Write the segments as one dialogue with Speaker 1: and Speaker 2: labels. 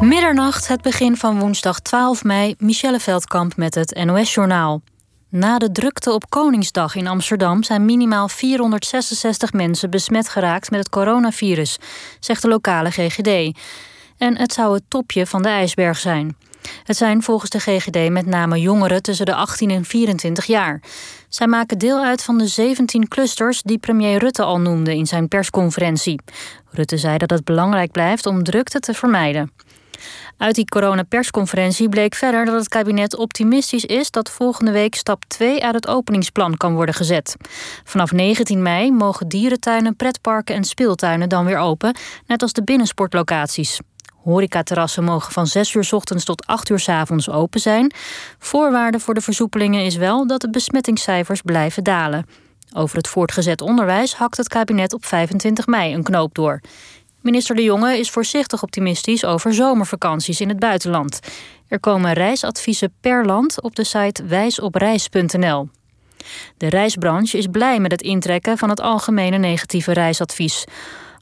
Speaker 1: Middernacht, het begin van woensdag 12 mei, Michelle Veldkamp met het NOS-journaal. Na de drukte op Koningsdag in Amsterdam zijn minimaal 466 mensen besmet geraakt met het coronavirus, zegt de lokale GGD. En het zou het topje van de ijsberg zijn. Het zijn volgens de GGD met name jongeren tussen de 18 en 24 jaar. Zij maken deel uit van de 17 clusters die premier Rutte al noemde in zijn persconferentie. Rutte zei dat het belangrijk blijft om drukte te vermijden. Uit die coronapersconferentie bleek verder dat het kabinet optimistisch is dat volgende week stap 2 uit het openingsplan kan worden gezet. Vanaf 19 mei mogen dierentuinen, pretparken en speeltuinen dan weer open, net als de binnensportlocaties. Horecaterrassen mogen van 6 uur ochtends tot 8 uur avonds open zijn. Voorwaarde voor de versoepelingen is wel dat de besmettingscijfers blijven dalen. Over het voortgezet onderwijs hakt het kabinet op 25 mei een knoop door. Minister De Jonge is voorzichtig optimistisch over zomervakanties in het buitenland. Er komen reisadviezen per land op de site wijsopreis.nl. De reisbranche is blij met het intrekken van het algemene negatieve reisadvies.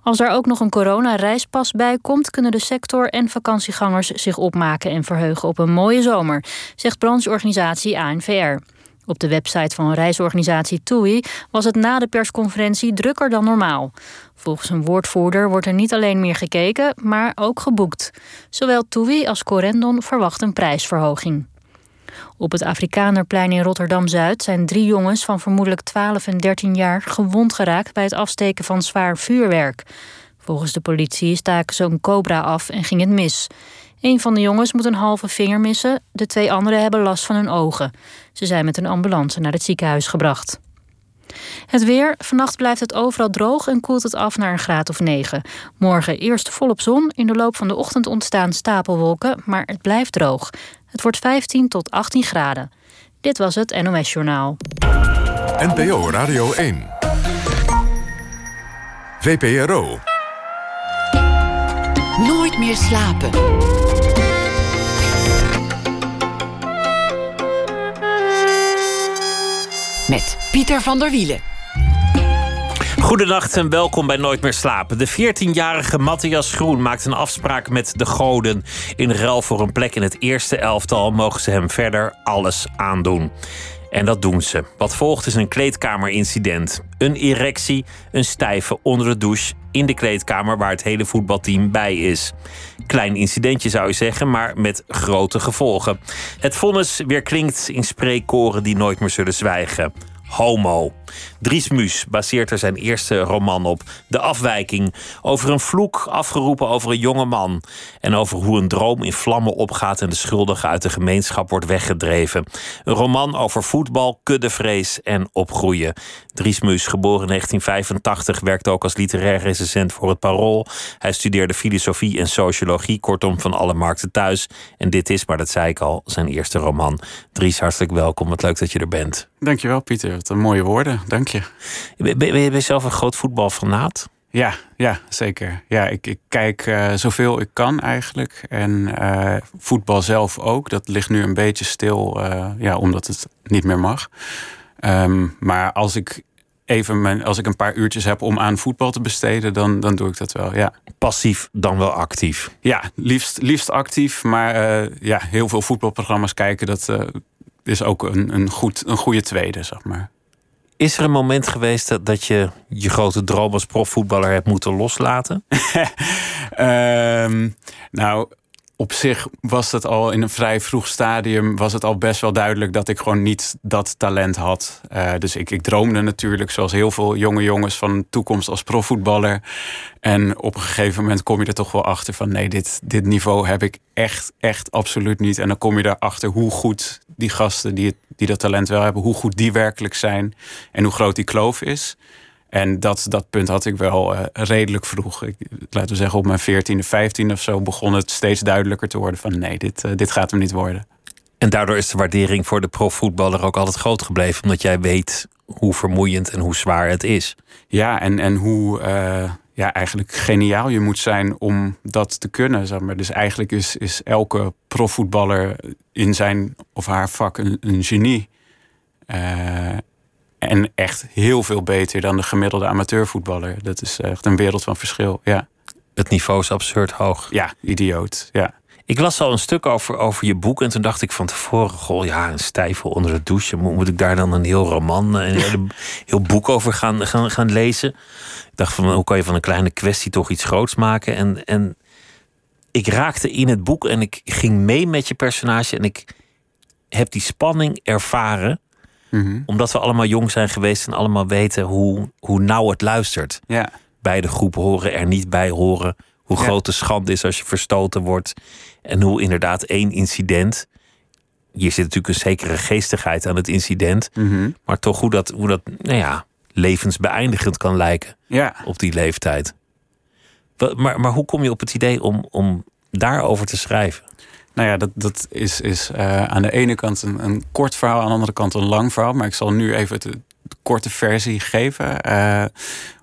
Speaker 1: Als er ook nog een coronareispas bij komt, kunnen de sector en vakantiegangers zich opmaken en verheugen op een mooie zomer, zegt brancheorganisatie ANVR. Op de website van reisorganisatie TUI was het na de persconferentie drukker dan normaal. Volgens een woordvoerder wordt er niet alleen meer gekeken, maar ook geboekt. Zowel TUI als Corendon verwachten een prijsverhoging. Op het Afrikanerplein in Rotterdam-Zuid zijn drie jongens van vermoedelijk 12 en 13 jaar gewond geraakt bij het afsteken van zwaar vuurwerk. Volgens de politie staken ze een cobra af en ging het mis. Een van de jongens moet een halve vinger missen, de twee anderen hebben last van hun ogen. Ze zijn met een ambulance naar het ziekenhuis gebracht. Het weer. Vannacht blijft het overal droog en koelt het af naar een graad of 9. Morgen eerst volop zon. In de loop van de ochtend ontstaan stapelwolken, maar het blijft droog. Het wordt 15 tot 18 graden. Dit was het NOS Journaal.
Speaker 2: NPO Radio 1. VPRO.
Speaker 3: Nooit meer slapen. Met Pieter van der Wielen.
Speaker 4: Goedenacht en welkom bij Nooit meer slapen. De 14-jarige Matthias Groen maakt een afspraak met de goden. In ruil voor een plek in het eerste elftal mogen ze hem verder alles aandoen. En dat doen ze. Wat volgt is een kleedkamerincident. Een erectie, een stijve onder de douche in de kleedkamer waar het hele voetbalteam bij is. Klein incidentje zou je zeggen, maar met grote gevolgen. Het vonnis weer klinkt in spreekkoren die nooit meer zullen zwijgen. Homo. Dries Muus baseert er zijn eerste roman op. De afwijking. Over een vloek afgeroepen over een jonge man. En over hoe een droom in vlammen opgaat en de schuldige uit de gemeenschap wordt weggedreven. Een roman over voetbal, kuddevrees en opgroeien. Dries Muus, geboren in 1985, werkte ook als literair recensent voor het Parool. Hij studeerde filosofie en sociologie, kortom van alle markten thuis. En dit is, maar dat zei ik al, zijn eerste roman. Dries, hartelijk welkom. Wat leuk dat je er bent.
Speaker 5: Dankjewel, Pieter. Wat een mooie woorden. Dank je.
Speaker 4: Ben, ben je zelf een groot voetbalfanaat?
Speaker 5: Ja, ja, zeker. Ja, ik, ik kijk uh, zoveel ik kan eigenlijk. En uh, voetbal zelf ook. Dat ligt nu een beetje stil, uh, ja, omdat het niet meer mag. Um, maar als ik even mijn, als ik een paar uurtjes heb om aan voetbal te besteden, dan, dan doe ik dat wel. Ja.
Speaker 4: Passief dan wel actief?
Speaker 5: Ja, liefst, liefst actief. Maar ja, heel veel voetbalprogramma's kijken, dat is ook een, een, goed, een goede tweede, zeg maar.
Speaker 4: Is er een moment geweest dat, je je grote droom als profvoetballer hebt moeten loslaten?
Speaker 5: um, nou, op zich was het al in een vrij vroeg stadium was het al best wel duidelijk dat ik gewoon niet dat talent had. Uh, dus ik, ik droomde natuurlijk, zoals heel veel jonge jongens, van toekomst als profvoetballer. En op een gegeven moment kom je er toch wel achter van nee, dit, dit niveau heb ik echt, echt absoluut niet. En dan kom je erachter hoe goed die gasten die, die dat talent wel hebben, hoe goed die werkelijk zijn en hoe groot die kloof is. En dat, dat punt had ik wel uh, redelijk vroeg. Ik, laten we zeggen op mijn 14e, 15 of zo begon het steeds duidelijker te worden van nee, dit, uh, dit gaat hem niet worden.
Speaker 4: En daardoor is de waardering voor de profvoetballer ook altijd groot gebleven, omdat jij weet hoe vermoeiend en hoe zwaar het is.
Speaker 5: Ja, en, en hoe uh, ja, eigenlijk geniaal je moet zijn om dat te kunnen. Zeg maar. Dus eigenlijk is, is elke profvoetballer in zijn of haar vak een, een genie. En echt heel veel beter dan de gemiddelde amateurvoetballer. Dat is echt een wereld van verschil. Ja.
Speaker 4: Het niveau is absurd hoog.
Speaker 5: Ja, idioot. Ja.
Speaker 4: Ik las al een stuk over, over je boek en toen dacht ik van tevoren: Goh, ja, een stijfel onder de douche. Moet, moet ik daar dan een heel roman, een heel, heel boek over gaan, gaan, gaan lezen? Ik dacht van hoe kan je van een kleine kwestie toch iets groots maken? En, en ik raakte in het boek en ik ging mee met je personage en ik heb die spanning ervaren.
Speaker 5: Mhm.
Speaker 4: Omdat we allemaal jong zijn geweest en allemaal weten hoe, hoe nauw het luistert.
Speaker 5: Ja.
Speaker 4: Bij de groep horen, er niet bij horen. Hoe
Speaker 5: Ja.
Speaker 4: groot de schande is als je verstoten wordt. En hoe inderdaad één incident. Hier zit natuurlijk een zekere geestigheid aan het incident.
Speaker 5: Mhm.
Speaker 4: Maar toch hoe dat, hoe dat nou ja, levensbeëindigend kan lijken
Speaker 5: Ja.
Speaker 4: op die leeftijd. Maar, maar hoe kom je op het idee om, om daarover te schrijven?
Speaker 5: Nou ja, dat, dat is, is eh, aan de ene kant een, een kort verhaal, aan de andere kant een lang verhaal. Maar ik zal nu even de, de korte versie geven. Eh,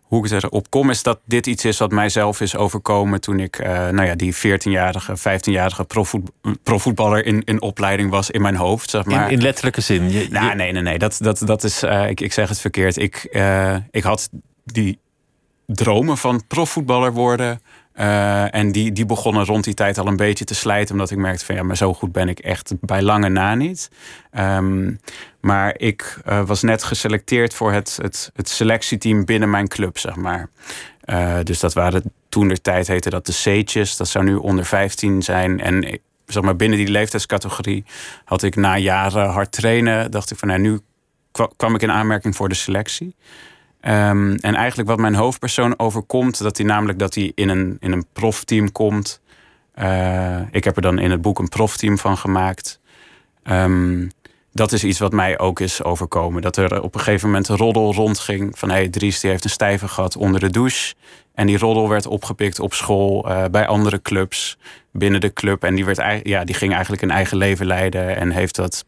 Speaker 5: hoe ik erop kom, is dat dit iets is wat mijzelf is overkomen toen ik, eh, nou ja, die 14-jarige, 15-jarige profvoet, profvoetballer in, in opleiding was in mijn hoofd. Zeg maar.
Speaker 4: In, in letterlijke zin. Je,
Speaker 5: Nou,
Speaker 4: je-
Speaker 5: nee, nee, nee. Dat, dat, dat is, ik, ik zeg het verkeerd. Ik, ik had die dromen van profvoetballer worden. Eh, en die, die begonnen rond die tijd al een beetje te slijten. Omdat ik merkte van ja, maar zo goed ben ik echt bij lange na niet. Ehm, maar ik eh, was net geselecteerd voor het, het, het selectieteam binnen mijn club, zeg maar. Eh, dus dat waren toen de tijd heette dat de C'tjes. Dat zou nu onder 15 zijn. En zeg maar, binnen die leeftijdscategorie had ik na jaren hard trainen, dacht ik van nou, nu kwa- kwam ik in aanmerking voor de selectie. Ehm, en eigenlijk wat mijn hoofdpersoon overkomt, dat hij namelijk dat hij in een, in een profteam komt. Eh, ik heb er dan in het boek een profteam van gemaakt. Ehm, dat is iets wat mij ook is overkomen. Dat er op een gegeven moment een roddel rondging van hey, Dries die heeft een stijve gehad onder de douche. En die roddel werd opgepikt op school, eh, bij andere clubs, binnen de club. En die, werd, ja, die ging eigenlijk een eigen leven leiden en heeft dat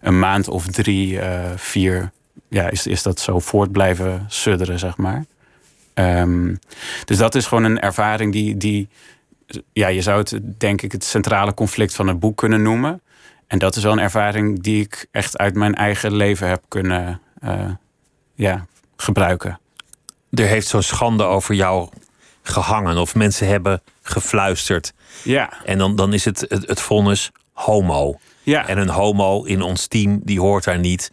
Speaker 5: een maand of drie, eh, vier, ja, is, is dat zo voort blijven sudderen, zeg maar. Ehm, dus dat is gewoon een ervaring die, die, ja, je zou het denk ik het centrale conflict van het boek kunnen noemen. En dat is wel een ervaring die ik echt uit mijn eigen leven heb kunnen eh, ja, gebruiken.
Speaker 4: er heeft zo'n schande over jou gehangen. Of mensen hebben gefluisterd.
Speaker 5: Ja,
Speaker 4: En dan, dan is het, het, het vonnis homo.
Speaker 5: ja.
Speaker 4: En een homo in ons team, die hoort daar niet.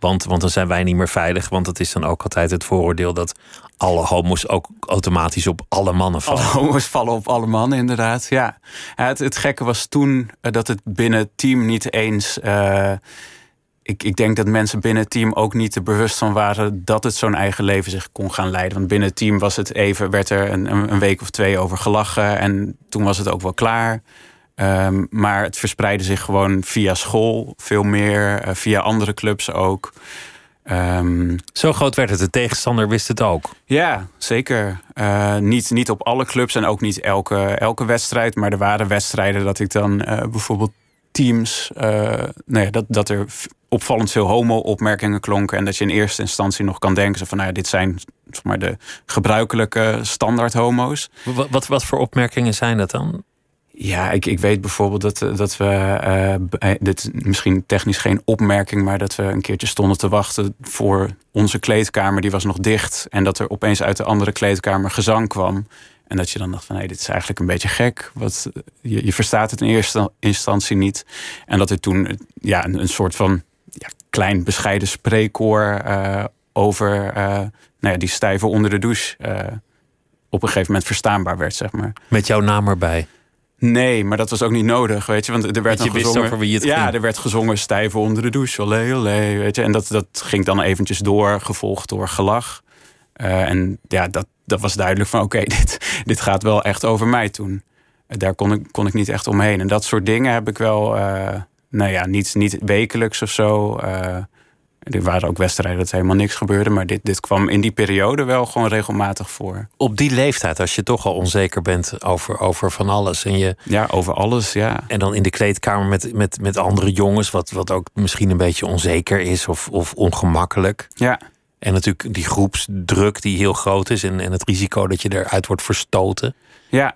Speaker 4: Want, want dan zijn wij niet meer veilig. Want dat is dan ook altijd het vooroordeel dat alle homo's ook automatisch op alle mannen
Speaker 5: Alle
Speaker 4: vallen.
Speaker 5: homo's vallen op alle mannen, inderdaad. Ja. Het, het gekke was toen eh, dat het binnen het team niet eens. eh, ik, ik denk dat mensen binnen het team ook niet er bewust van waren dat het zo'n eigen leven zich kon gaan leiden. Want binnen het team was het even, werd er een een week of twee over gelachen. En toen was het ook wel klaar. Ehm, maar het verspreidde zich gewoon via school veel meer, eh, via andere clubs ook. Ehm,
Speaker 4: Zo groot werd het. De tegenstander wist het ook.
Speaker 5: ja, zeker. Eh, niet, niet op alle clubs en ook niet elke, elke wedstrijd. Maar er waren wedstrijden dat ik dan eh, bijvoorbeeld teams. eh, nou ja, dat, dat er opvallend veel homo-opmerkingen klonken. En dat je in eerste instantie nog kan denken: van, nou ja, dit zijn zeg maar, de gebruikelijke standaard homo's.
Speaker 4: Wat, wat, wat voor opmerkingen zijn dat dan?
Speaker 5: Ja, ik, ik weet bijvoorbeeld dat, eh, dat we. eh, dit is misschien technisch geen opmerking, maar dat we een keertje stonden te wachten voor onze kleedkamer. Die was nog dicht. En dat er opeens uit de andere kleedkamer gezang kwam. En dat je dan dacht van hé, dit is eigenlijk een beetje gek. Wat, je, je verstaat het in eerste instantie niet. En dat er toen ja, een, een soort van ja, klein bescheiden spreekkoor over eh, nou ja, die stijve onder de douche. op een gegeven moment verstaanbaar werd, zeg maar.
Speaker 4: Met jouw naam erbij.
Speaker 5: Nee, maar dat was ook niet nodig, weet je. Want er werd
Speaker 4: je
Speaker 5: gezongen,
Speaker 4: over wie het
Speaker 5: ja,
Speaker 4: ging.
Speaker 5: er werd gezongen stijf onder de douche, olé, olé, weet je. En dat, dat ging dan eventjes door, gevolgd door gelach. Eh, en ja, dat, dat was duidelijk van, oké, dit, dit gaat wel echt over mij toen. Eh, Daar kon ik, kon ik niet echt omheen. En dat soort dingen heb ik wel, eh, nou ja, niet, niet wekelijks of zo. Er waren ook wedstrijden dat helemaal niks gebeurde. Maar dit, dit kwam in die periode wel gewoon regelmatig voor.
Speaker 4: Op die leeftijd, als je toch al onzeker bent over, over van alles. En, je,
Speaker 5: Ja, over alles, ja.
Speaker 4: en dan in de kleedkamer met, met, met andere jongens, wat, wat ook misschien een beetje onzeker is of, of ongemakkelijk.
Speaker 5: Ja,
Speaker 4: En natuurlijk die groepsdruk die heel groot is. En, en het risico dat je eruit wordt verstoten.
Speaker 5: Ja,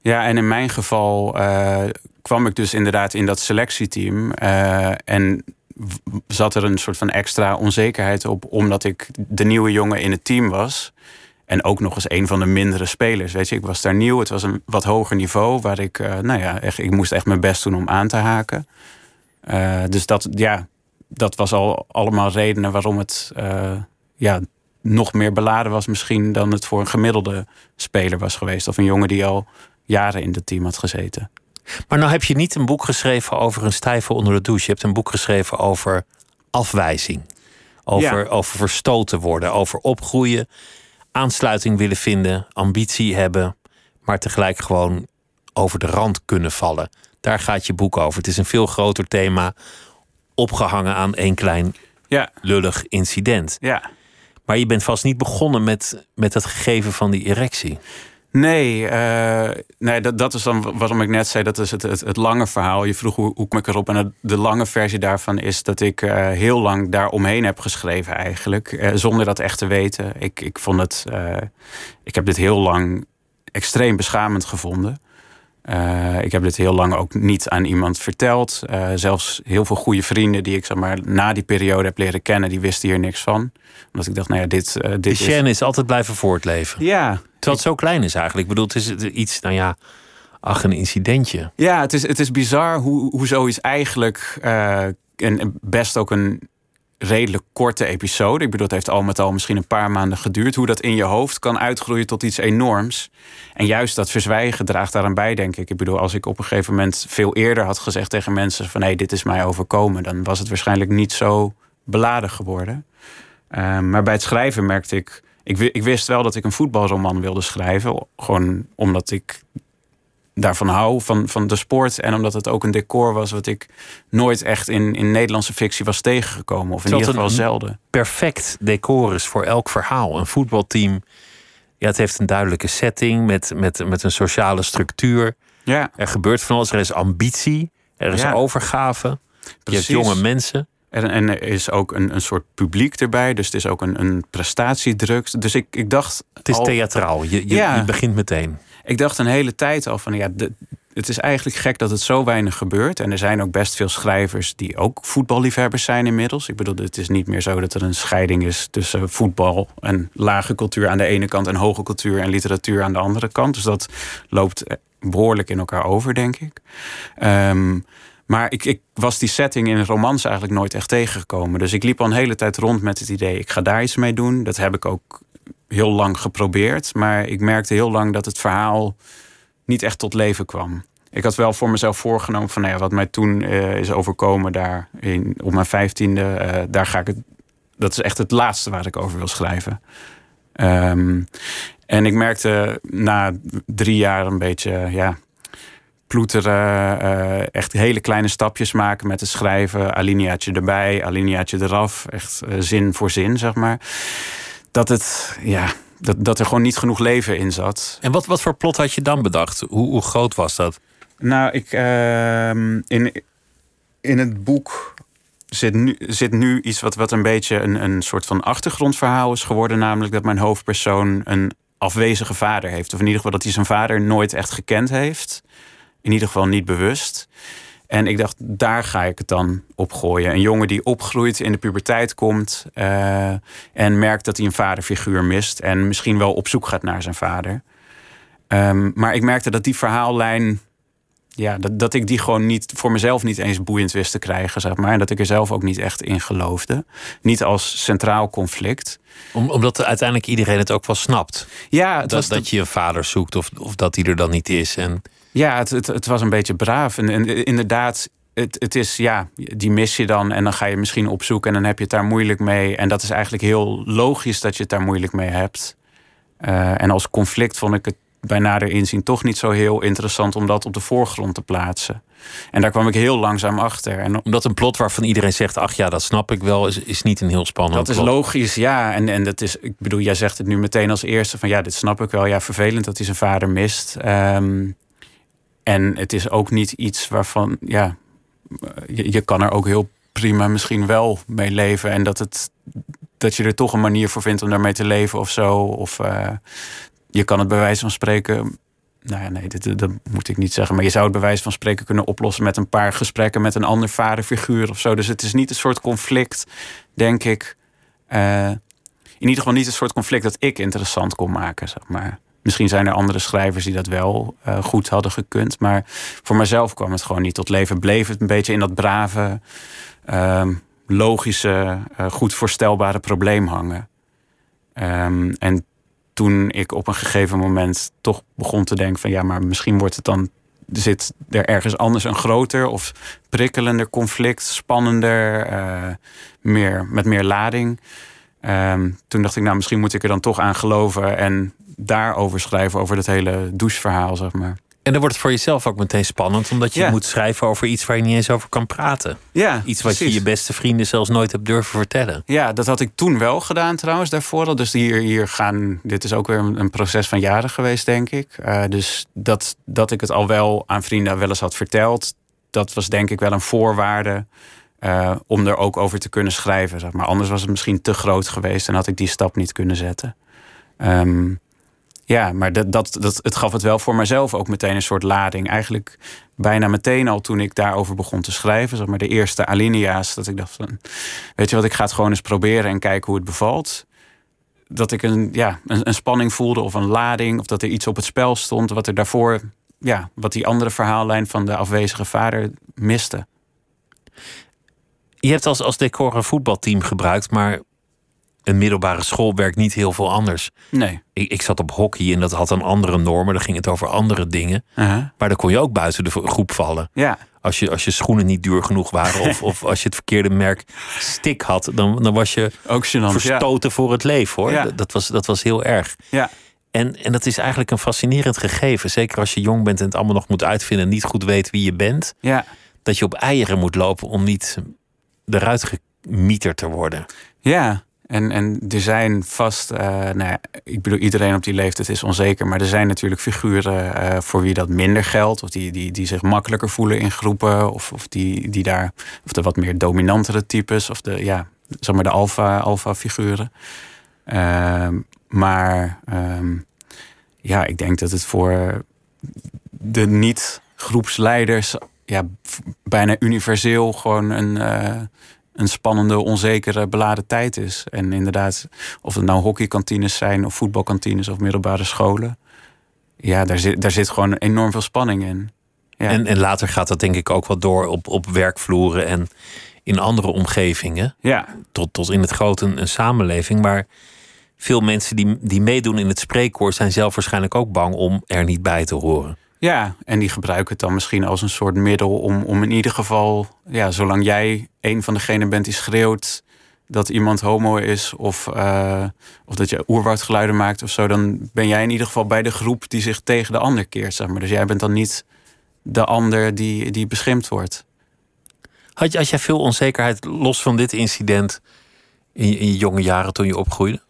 Speaker 5: ja en in mijn geval eh, kwam ik dus inderdaad in dat selectieteam. eh, en zat er een soort van extra onzekerheid op, omdat ik de nieuwe jongen in het team was. En ook nog eens een van de mindere spelers. Weet je, ik was daar nieuw. Het was een wat hoger niveau waar ik, uh, nou ja, echt, ik moest echt mijn best doen om aan te haken. Uh, dus dat, ja, dat was al allemaal redenen waarom het uh, ja, nog meer beladen was, misschien dan het voor een gemiddelde speler was geweest. Of een jongen die al jaren in het team had gezeten.
Speaker 4: Maar nou heb je niet een boek geschreven over een stijve onder de douche. Je hebt een boek geschreven over afwijzing. Over, over verstoten worden, over opgroeien, aansluiting willen vinden, ambitie hebben, maar tegelijk gewoon over de rand kunnen vallen. Daar gaat je boek over. Het is een veel groter thema, opgehangen aan één klein
Speaker 5: ja.
Speaker 4: lullig incident.
Speaker 5: Ja.
Speaker 4: Maar je bent vast niet begonnen met, met het gegeven van die erectie.
Speaker 5: Nee, uh, nee dat, dat is dan waarom ik net zei, dat is het, het, het lange verhaal. Je vroeg hoe, hoe ik erop. En de lange versie daarvan is dat ik uh, heel lang daar omheen heb geschreven eigenlijk. Uh, zonder dat echt te weten. Ik, ik vond het, ik heb dit heel lang extreem beschamend gevonden. ik heb dit heel lang ook niet aan iemand verteld. zelfs heel veel goede vrienden die ik zeg maar, na die periode heb leren kennen, die wisten hier niks van. Omdat ik dacht, nou ja, dit. dit
Speaker 4: Die is... is altijd blijven voortleven.
Speaker 5: Ja,
Speaker 4: Terwijl het zo klein is eigenlijk. Ik bedoel, het is iets, nou ja, ach, een incidentje.
Speaker 5: Ja, het is, het is bizar hoe, hoe zoiets eigenlijk... Uh, best ook een redelijk korte episode. Ik bedoel, het heeft al met al misschien een paar maanden geduurd. Hoe dat in je hoofd kan uitgroeien tot iets enorms. En juist dat verzwijgen draagt daaraan bij, denk ik. Ik bedoel, als ik op een gegeven moment veel eerder had gezegd tegen mensen... van hé, dit is mij overkomen... dan was het waarschijnlijk niet zo beladen geworden. Uh, maar bij het schrijven merkte ik ik, ik wist wel dat ik een voetbalroman wilde schrijven. Gewoon omdat ik daarvan hou, van, van de sport. En omdat het ook een decor was wat ik nooit echt in, in Nederlandse fictie was tegengekomen. Of in ieder geval zelden.
Speaker 4: Perfect decor is voor elk verhaal. Een voetbalteam, ja, het heeft een duidelijke setting met, met, met een sociale structuur.
Speaker 5: Ja.
Speaker 4: Er gebeurt van alles. Er is ambitie, er is overgave. Precies. Je hebt jonge mensen.
Speaker 5: En, en er is ook een, een soort publiek erbij. Dus het is ook een, een prestatiedruk. Dus ik, ik dacht.
Speaker 4: Het is theatraal. Je, je, ja, je begint meteen.
Speaker 5: Ik dacht een hele tijd al van ja. De, het is eigenlijk gek dat het zo weinig gebeurt. En er zijn ook best veel schrijvers die ook voetballiefhebbers zijn inmiddels. Ik bedoel, het is niet meer zo dat er een scheiding is tussen voetbal en lage cultuur aan de ene kant en hoge cultuur en literatuur aan de andere kant. Dus dat loopt behoorlijk in elkaar over, denk ik. Um, maar ik, ik, was die setting in romans eigenlijk nooit echt tegengekomen. Dus ik liep al een hele tijd rond met het idee: ik ga daar iets mee doen. Dat heb ik ook heel lang geprobeerd. Maar ik merkte heel lang dat het verhaal niet echt tot leven kwam. Ik had wel voor mezelf voorgenomen van nou ja, wat mij toen uh, is overkomen daar in, op mijn vijftiende, uh, daar ga ik het. Dat is echt het laatste waar ik over wil schrijven. Um, en ik merkte na drie jaar een beetje, ja, ploeteren, uh, echt hele kleine stapjes maken met het schrijven, alineaatje erbij, alineaatje eraf, echt uh, zin voor zin, zeg maar. Dat het, ja, dat, dat er gewoon niet genoeg leven in zat.
Speaker 4: En wat, wat voor plot had je dan bedacht? Hoe, hoe groot was dat?
Speaker 5: Nou, ik, uh, in, in het boek zit nu, zit nu iets wat, wat een beetje een, een soort van achtergrondverhaal is geworden. Namelijk dat mijn hoofdpersoon een afwezige vader heeft. Of in ieder geval dat hij zijn vader nooit echt gekend heeft in ieder geval niet bewust. En ik dacht, daar ga ik het dan op gooien. Een jongen die opgroeit, in de puberteit komt uh, en merkt dat hij een vaderfiguur mist en misschien wel op zoek gaat naar zijn vader. Um, maar ik merkte dat die verhaallijn, ja, dat, dat ik die gewoon niet voor mezelf niet eens boeiend wist te krijgen, zeg maar. En dat ik er zelf ook niet echt in geloofde. Niet als centraal conflict.
Speaker 4: Om, omdat uiteindelijk iedereen het ook wel snapt.
Speaker 5: Ja, het
Speaker 4: dat,
Speaker 5: was
Speaker 4: dat je een vader zoekt of, of dat hij er dan niet is. En...
Speaker 5: Ja, het, het, het was een beetje braaf. En, en inderdaad, het, het is, ja, die mis je dan en dan ga je misschien op zoek en dan heb je het daar moeilijk mee. En dat is eigenlijk heel logisch dat je het daar moeilijk mee hebt. Uh, en als conflict vond ik het bij nader inzien toch niet zo heel interessant om dat op de voorgrond te plaatsen. En daar kwam ik heel langzaam achter. En
Speaker 4: Omdat een plot waarvan iedereen zegt: ach ja, dat snap ik wel, is, is niet een heel spannend.
Speaker 5: Dat is logisch, ja. En, en dat is, ik bedoel, jij zegt het nu meteen als eerste: van ja, dit snap ik wel. Ja, vervelend dat hij zijn vader mist. Um, en het is ook niet iets waarvan, ja, je, je kan er ook heel prima misschien wel mee leven. En dat, het, dat je er toch een manier voor vindt om daarmee te leven of zo. Of uh, je kan het bij wijze van spreken. Nou ja, nee, dat, moet ik niet zeggen. Maar je zou het bij wijze van spreken kunnen oplossen met een paar gesprekken met een ander vaderfiguur of zo. Dus het is niet een soort conflict, denk ik. Uh, in ieder geval niet een soort conflict dat ik interessant kon maken, zeg maar. Misschien zijn er andere schrijvers die dat wel uh, goed hadden gekund. Maar voor mezelf kwam het gewoon niet tot leven. Bleef het een beetje in dat brave, uh, logische, uh, goed voorstelbare probleem hangen. Um, en toen ik op een gegeven moment toch begon te denken van ja, maar misschien wordt het dan zit er ergens anders een groter of prikkelender conflict, spannender, uh, meer, met meer lading. Um, toen dacht ik, nou, misschien moet ik er dan toch aan geloven en daarover schrijven, over dat hele doucheverhaal, zeg maar.
Speaker 4: En dan wordt het voor jezelf ook meteen spannend, omdat je moet schrijven over iets waar je niet eens over kan praten.
Speaker 5: Ja,
Speaker 4: iets wat je je beste vrienden zelfs nooit hebt durven vertellen.
Speaker 5: Ja, dat had ik toen wel gedaan trouwens daarvoor al. Dus hier, hier gaan, dit is ook weer een, proces van jaren geweest, denk ik. Uh, dus dat, dat ik het al wel aan vrienden wel eens had verteld, dat was denk ik wel een voorwaarde. Uh, om er ook over te kunnen schrijven. Zeg maar. Anders was het misschien te groot geweest en had ik die stap niet kunnen zetten. Um, ja, maar dat, dat, dat, het gaf het wel voor mezelf ook meteen een soort lading. Eigenlijk bijna meteen al toen ik daarover begon te schrijven, zeg maar de eerste alinea's, dat ik dacht van, weet je wat, ik ga het gewoon eens proberen en kijken hoe het bevalt. Dat ik een, ja, een, een spanning voelde of een lading, of dat er iets op het spel stond, wat er daarvoor, ja, wat die andere verhaallijn van de afwezige vader miste.
Speaker 4: Je hebt als, als decor een voetbalteam gebruikt, maar een middelbare school werkt niet heel veel anders.
Speaker 5: Nee.
Speaker 4: Ik, ik zat op hockey en dat had een andere normen. Dan ging het over andere dingen. Maar dan kon je ook buiten de groep vallen.
Speaker 5: Ja.
Speaker 4: Als je, als je schoenen niet duur genoeg waren. Of, of als je het verkeerde merk stick had. Dan, dan was je
Speaker 5: ook
Speaker 4: verstoten voor het leven hoor. Ja. Dat, was, dat was heel erg.
Speaker 5: Ja.
Speaker 4: En, en dat is eigenlijk een fascinerend gegeven. Zeker als je jong bent en het allemaal nog moet uitvinden. En niet goed weet wie je bent.
Speaker 5: Ja.
Speaker 4: Dat je op eieren moet lopen om niet eruit gemieter te worden.
Speaker 5: Ja, en, en er zijn vast, uh, nou ja, ik bedoel, iedereen op die leeftijd is onzeker, maar er zijn natuurlijk figuren uh, voor wie dat minder geldt, of die, die, die zich makkelijker voelen in groepen, of, of die, die daar, of de wat meer dominantere types, of de, ja, zeg maar de alfa, alfa figuren. Uh, maar um, ja, ik denk dat het voor de niet-groepsleiders ja, bijna universeel gewoon een uh, een spannende, onzekere, beladen tijd is. En inderdaad, of het nou hockeykantines zijn, of voetbalkantines of middelbare scholen. Ja, daar zit, daar zit gewoon enorm veel spanning in. Ja.
Speaker 4: En, en later gaat dat denk ik ook wel door op, op werkvloeren en in andere omgevingen.
Speaker 5: Ja.
Speaker 4: Tot, tot in het grote een, een samenleving. Maar veel mensen die, die meedoen in het spreekkoor zijn zelf waarschijnlijk ook bang om er niet bij te horen.
Speaker 5: Ja, en die gebruiken het dan misschien als een soort middel om, om in ieder geval, ja, zolang jij een van degenen bent die schreeuwt dat iemand homo is of, uh, of dat je oerwoudgeluiden maakt of zo, dan ben jij in ieder geval bij de groep die zich tegen de ander keert. Zeg maar. Dus jij bent dan niet de ander die, die beschimpt wordt.
Speaker 4: Had, je, had jij veel onzekerheid los van dit incident in je, in je jonge jaren toen je opgroeide?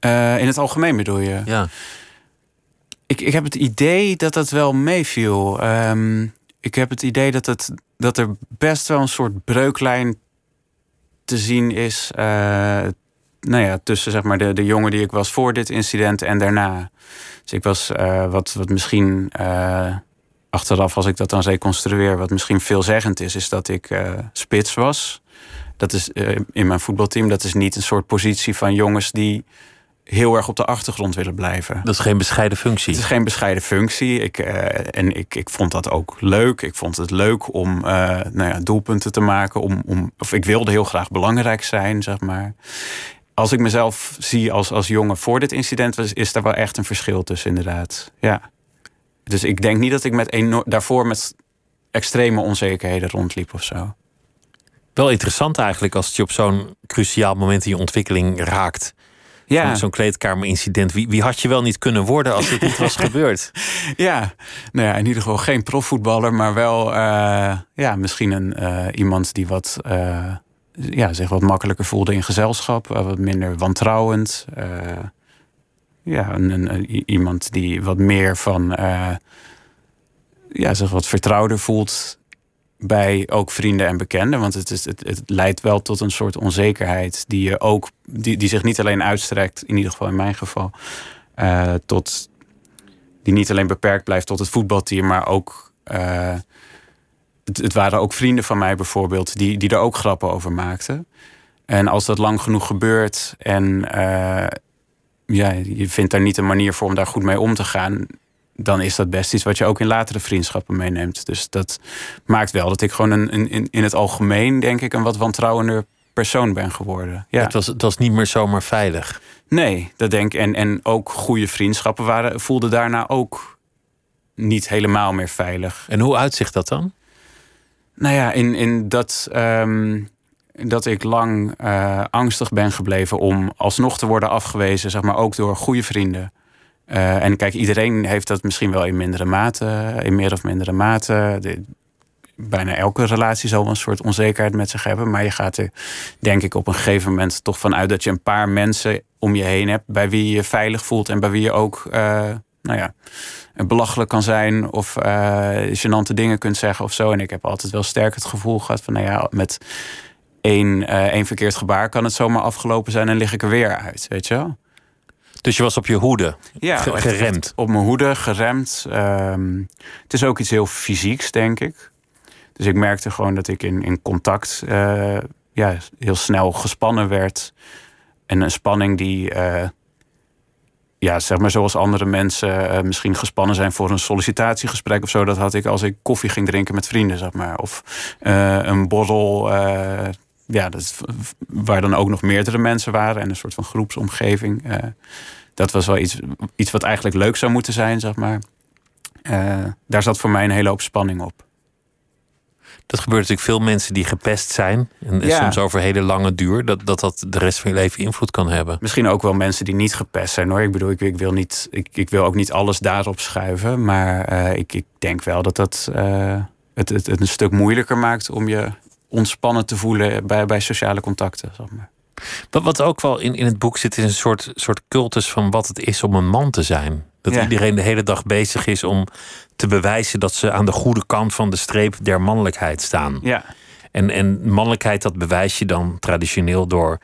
Speaker 5: Uh, in het algemeen bedoel je?
Speaker 4: Ja.
Speaker 5: Ik, ik heb het idee dat dat wel meeviel. Um, ik heb het idee dat, het, dat er best wel een soort breuklijn te zien is. Uh, nou ja, tussen zeg maar, de, de jongen die ik was voor dit incident en daarna. Dus ik was uh, wat, wat misschien uh, achteraf, als ik dat dan reconstrueer, wat misschien veelzeggend is, is dat ik spits was. Dat is in mijn voetbalteam. Dat is niet een soort positie van jongens die heel erg op de achtergrond willen blijven.
Speaker 4: Dat is geen bescheiden functie.
Speaker 5: Het is geen bescheiden functie. Ik, uh, en ik, ik vond dat ook leuk. Ik vond het leuk om uh, nou ja, doelpunten te maken. Om, om, of ik wilde heel graag belangrijk zijn, zeg maar. Als ik mezelf zie als, als jongen voor dit incident, was, is er wel echt een verschil tussen, inderdaad. Ja. Dus ik denk niet dat ik met enorm, daarvoor met extreme onzekerheden rondliep of zo.
Speaker 4: Wel interessant eigenlijk als het je op zo'n cruciaal moment in je ontwikkeling raakt ja. zo'n kleedkamerincident. Wie, wie had je wel niet kunnen worden als dit niet was gebeurd?
Speaker 5: Ja, nou ja, in ieder geval geen profvoetballer, maar wel uh, ja, misschien een, uh, iemand die wat, uh, ja, zich wat makkelijker voelde in gezelschap, wat minder wantrouwend. ja, een, een, iemand die wat meer van ja, zich wat vertrouwder voelt bij ook vrienden en bekenden. Want het, is, het, het leidt wel tot een soort onzekerheid die je ook, die, die zich niet alleen uitstrekt, in ieder geval in mijn geval, uh, tot die niet alleen beperkt blijft tot het voetbalteam, maar ook. Uh, het, het, waren ook vrienden van mij bijvoorbeeld, die, die er ook grappen over maakten. En als dat lang genoeg gebeurt en ja, je vindt daar niet een manier voor om daar goed mee om te gaan, dan is dat best iets wat je ook in latere vriendschappen meeneemt. Dus dat maakt wel dat ik gewoon een, een, in het algemeen, denk ik, een wat wantrouwender persoon ben geworden. Ja.
Speaker 4: Het, was, het was niet meer zomaar veilig.
Speaker 5: Nee, dat denk ik. En, en ook goede vriendschappen waren, voelden daarna ook niet helemaal meer veilig.
Speaker 4: En hoe uitzicht dat dan?
Speaker 5: Nou ja, in, in dat, um, dat ik lang uh, angstig ben gebleven om alsnog te worden afgewezen, zeg maar ook door goede vrienden. Uh, en kijk, iedereen heeft dat misschien wel in mindere mate, in meer of mindere mate. Bijna elke relatie zal een soort onzekerheid met zich hebben. Maar je gaat er, denk ik, op een gegeven moment toch vanuit dat je een paar mensen om je heen hebt. bij wie je je veilig voelt en bij wie je ook, uh, nou ja, belachelijk kan zijn. of uh, gênante dingen kunt zeggen of zo. En ik heb altijd wel sterk het gevoel gehad van, nou ja, met één, één verkeerd gebaar kan het zomaar afgelopen zijn en lig ik er weer uit, weet je wel.
Speaker 4: Dus je was op je hoede,
Speaker 5: ja,
Speaker 4: geremd?
Speaker 5: Op mijn hoede, geremd. Um, het is ook iets heel fysieks, denk ik. Dus ik merkte gewoon dat ik in, in contact uh, ja, heel snel gespannen werd. En een spanning die, uh, ja, zeg maar zoals andere mensen uh, misschien gespannen zijn voor een sollicitatiegesprek of zo. Dat had ik als ik koffie ging drinken met vrienden, zeg maar. Of een borrel ja, dat, waar dan ook nog meerdere mensen waren en een soort van groepsomgeving. Uh, dat was wel iets, iets wat eigenlijk leuk zou moeten zijn, zeg maar. Uh, daar zat voor mij een hele hoop spanning op.
Speaker 4: Dat gebeurt natuurlijk veel mensen die gepest zijn. En ja. soms over hele lange duur. Dat, dat dat de rest van je leven invloed kan hebben.
Speaker 5: Misschien ook wel mensen die niet gepest zijn hoor. Ik bedoel, ik, ik wil, niet, ik, ik wil ook niet alles daarop schuiven. Maar uh, ik, ik denk wel dat dat uh, het, het, het een stuk moeilijker maakt om je ontspannen te voelen bij, bij sociale contacten. Zeg maar.
Speaker 4: Wat, wat ook wel in, in het boek zit, is een soort, soort cultus van wat het is om een man te zijn. Dat iedereen de hele dag bezig is om te bewijzen dat ze aan de goede kant van de streep der mannelijkheid staan.
Speaker 5: Ja.
Speaker 4: En, en mannelijkheid, dat bewijs je dan traditioneel door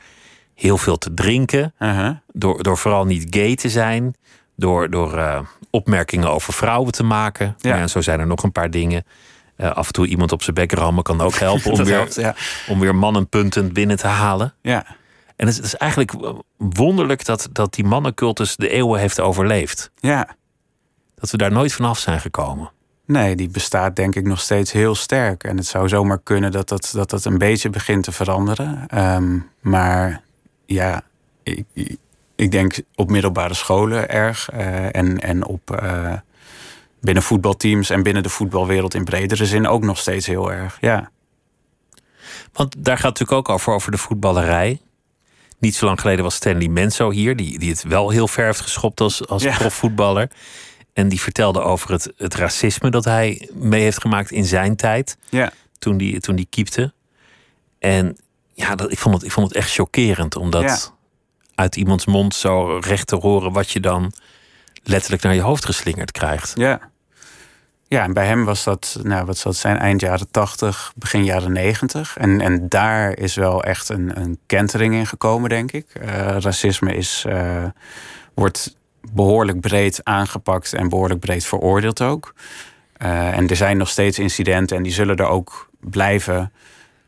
Speaker 4: heel veel te drinken,
Speaker 5: uh-huh.
Speaker 4: door, door vooral niet gay te zijn, door, door uh, opmerkingen over vrouwen te maken. Ja. en zo zijn er nog een paar dingen. Uh, af en toe iemand op zijn bek rammen kan ook helpen om, weer,
Speaker 5: helpt, ja.
Speaker 4: om weer mannenpunten binnen te halen.
Speaker 5: Ja.
Speaker 4: En het is eigenlijk wonderlijk dat, dat die mannencultus de eeuwen heeft overleefd.
Speaker 5: Ja.
Speaker 4: Dat we daar nooit vanaf zijn gekomen.
Speaker 5: Nee, die bestaat denk ik nog steeds heel sterk. En het zou zomaar kunnen dat dat, dat, dat een beetje begint te veranderen. Um, maar ja, ik, ik denk op middelbare scholen erg. Uh, en, en op, uh, binnen voetbalteams en binnen de voetbalwereld in bredere zin ook nog steeds heel erg. Ja.
Speaker 4: Want daar gaat het natuurlijk ook over, over de voetballerij. Niet zo lang geleden was Stanley Menso hier, die, die het wel heel ver heeft geschopt als, als ja. profvoetballer. En die vertelde over het, het racisme dat hij mee heeft gemaakt in zijn tijd.
Speaker 5: Ja.
Speaker 4: Toen die, toen die kiepte. En ja, dat, ik, vond het, ik vond het echt chockerend om dat ja. uit iemands mond zo recht te horen wat je dan letterlijk naar je hoofd geslingerd krijgt.
Speaker 5: Ja. Ja, en bij hem was dat, nou, wat zal het zijn, eind jaren 80, begin jaren 90. En, en daar is wel echt een, een kentering in gekomen, denk ik. Uh, racisme is, uh, wordt behoorlijk breed aangepakt en behoorlijk breed veroordeeld ook. Uh, en er zijn nog steeds incidenten en die zullen er ook blijven.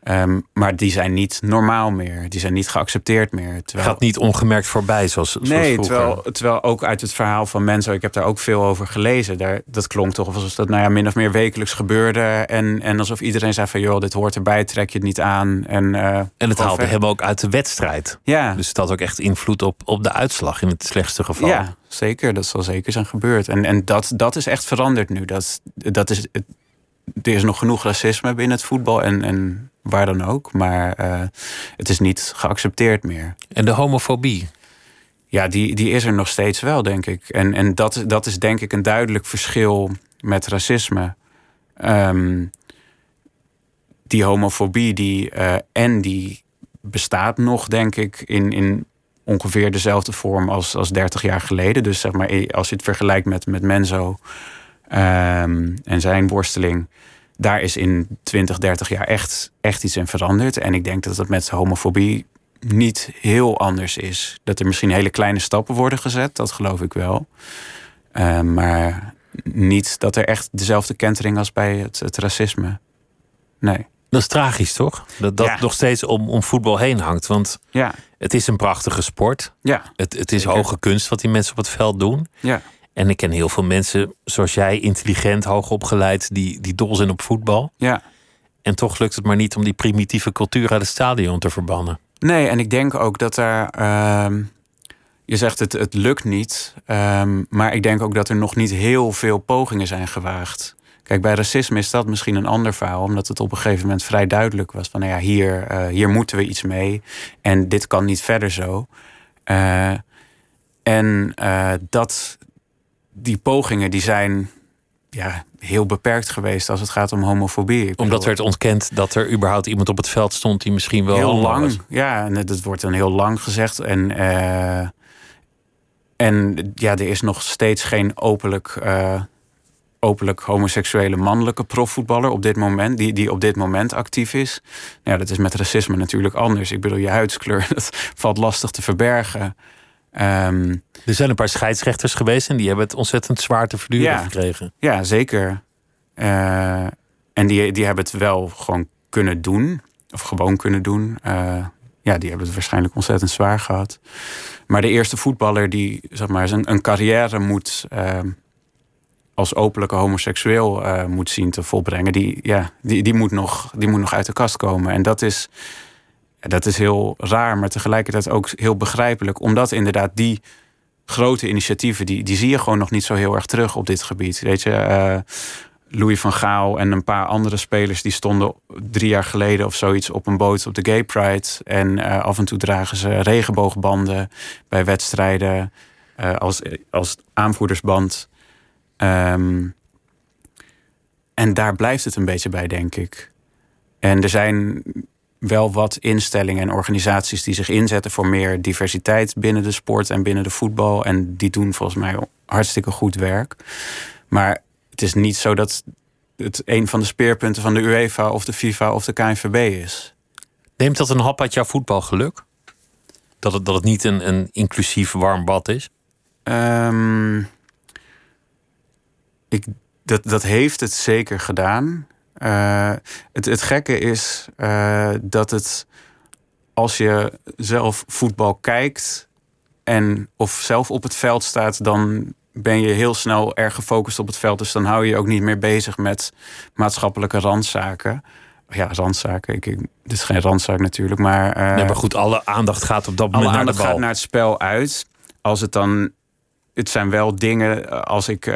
Speaker 5: Um, maar die zijn niet normaal meer. Die zijn niet geaccepteerd meer.
Speaker 4: Terwijl... Gaat niet ongemerkt voorbij, zoals, zoals
Speaker 5: Nee,
Speaker 4: vroeger.
Speaker 5: terwijl, terwijl ook uit het verhaal van mensen... ik heb daar ook veel over gelezen. Daar, dat klonk toch alsof dat nou ja, min of meer wekelijks gebeurde. En, en alsof iedereen zei van... joh, dit hoort erbij, trek je het niet aan. En, uh,
Speaker 4: en het haalde hem ook uit de wedstrijd.
Speaker 5: Ja.
Speaker 4: Dus het had ook echt invloed op, op de uitslag in het slechtste geval.
Speaker 5: Ja, zeker. Dat zal zeker zijn gebeurd. En, en dat, dat is echt veranderd nu. Dat, dat is, er is nog genoeg racisme binnen het voetbal... en, en waar dan ook. Maar uh, het is niet geaccepteerd meer.
Speaker 4: En de homofobie?
Speaker 5: Ja, die, die is er nog steeds wel, denk ik. En, en dat, dat is denk ik een duidelijk verschil met racisme. Um, die homofobie, die, uh, en die bestaat nog, denk ik, in, in ongeveer dezelfde vorm als, als 30 jaar geleden. Dus zeg maar, als je het vergelijkt met, met Menzo um, en zijn worsteling daar is in 20, 30 jaar echt, echt iets in veranderd. En ik denk dat dat met homofobie niet heel anders is. Dat er misschien hele kleine stappen worden gezet, dat geloof ik wel. Uh, maar niet dat er echt dezelfde kentering als bij het, het racisme. Nee.
Speaker 4: Dat is tragisch, toch? Dat dat
Speaker 5: Ja.
Speaker 4: nog steeds om, om voetbal heen hangt. Want
Speaker 5: Ja,
Speaker 4: het is een prachtige sport.
Speaker 5: ja,
Speaker 4: Het, het is
Speaker 5: Zeker.
Speaker 4: hoge kunst wat die mensen op het veld doen.
Speaker 5: ja.
Speaker 4: En ik ken heel veel mensen, zoals jij, intelligent, hoogopgeleid, die, die dol zijn op voetbal.
Speaker 5: ja.
Speaker 4: En toch lukt het maar niet om die primitieve cultuur uit het stadion te verbannen.
Speaker 5: Nee, en ik denk ook dat er. ehm, je zegt het, het lukt niet. ehm, maar ik denk ook dat er nog niet heel veel pogingen zijn gewaagd. Kijk, bij racisme is dat misschien een ander verhaal, omdat het op een gegeven moment vrij duidelijk was: van nou ja, hier, eh, hier moeten we iets mee. En dit kan niet verder zo. Eh, en eh, dat, die pogingen die zijn ja, heel beperkt geweest als het gaat om homofobie. Ik
Speaker 4: Omdat werd ontkend dat er überhaupt iemand op het veld stond die misschien wel
Speaker 5: heel lang.
Speaker 4: was.
Speaker 5: Ja, en het wordt dan heel lang gezegd. En, eh, en ja, er is nog steeds geen openlijk, eh, openlijk homoseksuele mannelijke profvoetballer op dit moment, die, die op dit moment actief is. Ja, dat is met racisme natuurlijk anders. Ik bedoel, je huidskleur, dat valt lastig te verbergen. Ehm,
Speaker 4: Er zijn een paar scheidsrechters geweest en die hebben het ontzettend zwaar te verduren
Speaker 5: Ja.
Speaker 4: gekregen.
Speaker 5: Ja, zeker. Eh, en die, die hebben het wel gewoon kunnen doen. Of gewoon kunnen doen. Eh, ja, die hebben het waarschijnlijk ontzettend zwaar gehad. Maar de eerste voetballer die zeg maar, zijn, een carrière moet... eh, als openlijke homoseksueel eh, moet zien te volbrengen... Die, ja, die, die, moet nog, die moet nog uit de kast komen. En dat is, dat is heel raar, maar tegelijkertijd ook heel begrijpelijk. Omdat inderdaad die grote initiatieven, die, die zie je gewoon nog niet zo heel erg terug op dit gebied. Weet je, eh, Louis van Gaal en een paar andere spelers die stonden drie jaar geleden of zoiets op een boot op de Gay Pride. En eh, af en toe dragen ze regenboogbanden bij wedstrijden eh, als, als aanvoerdersband. Ehm, en daar blijft het een beetje bij, denk ik. En er zijn wel wat instellingen en organisaties die zich inzetten voor meer diversiteit binnen de sport en binnen de voetbal. En die doen volgens mij hartstikke goed werk. Maar het is niet zo dat het een van de speerpunten van de UEFA of de FIFA of de KNVB is.
Speaker 4: Neemt dat een hap uit jouw voetbalgeluk? Dat het, dat het niet een, een inclusief warm bad is?
Speaker 5: Ehm, ik, dat, dat heeft het zeker gedaan. Eh, het, het gekke is eh, dat het als je zelf voetbal kijkt en of zelf op het veld staat, dan ben je heel snel erg gefocust op het veld. Dus dan hou je je ook niet meer bezig met maatschappelijke randzaken. Ja, randzaken. Ik, ik, dit is geen randzaak natuurlijk, maar. eh,
Speaker 4: nee, maar goed, alle aandacht gaat op dat
Speaker 5: alle
Speaker 4: moment naar de
Speaker 5: aandacht
Speaker 4: bal.
Speaker 5: gaat naar het spel uit. Als het dan. Het zijn wel dingen. Als ik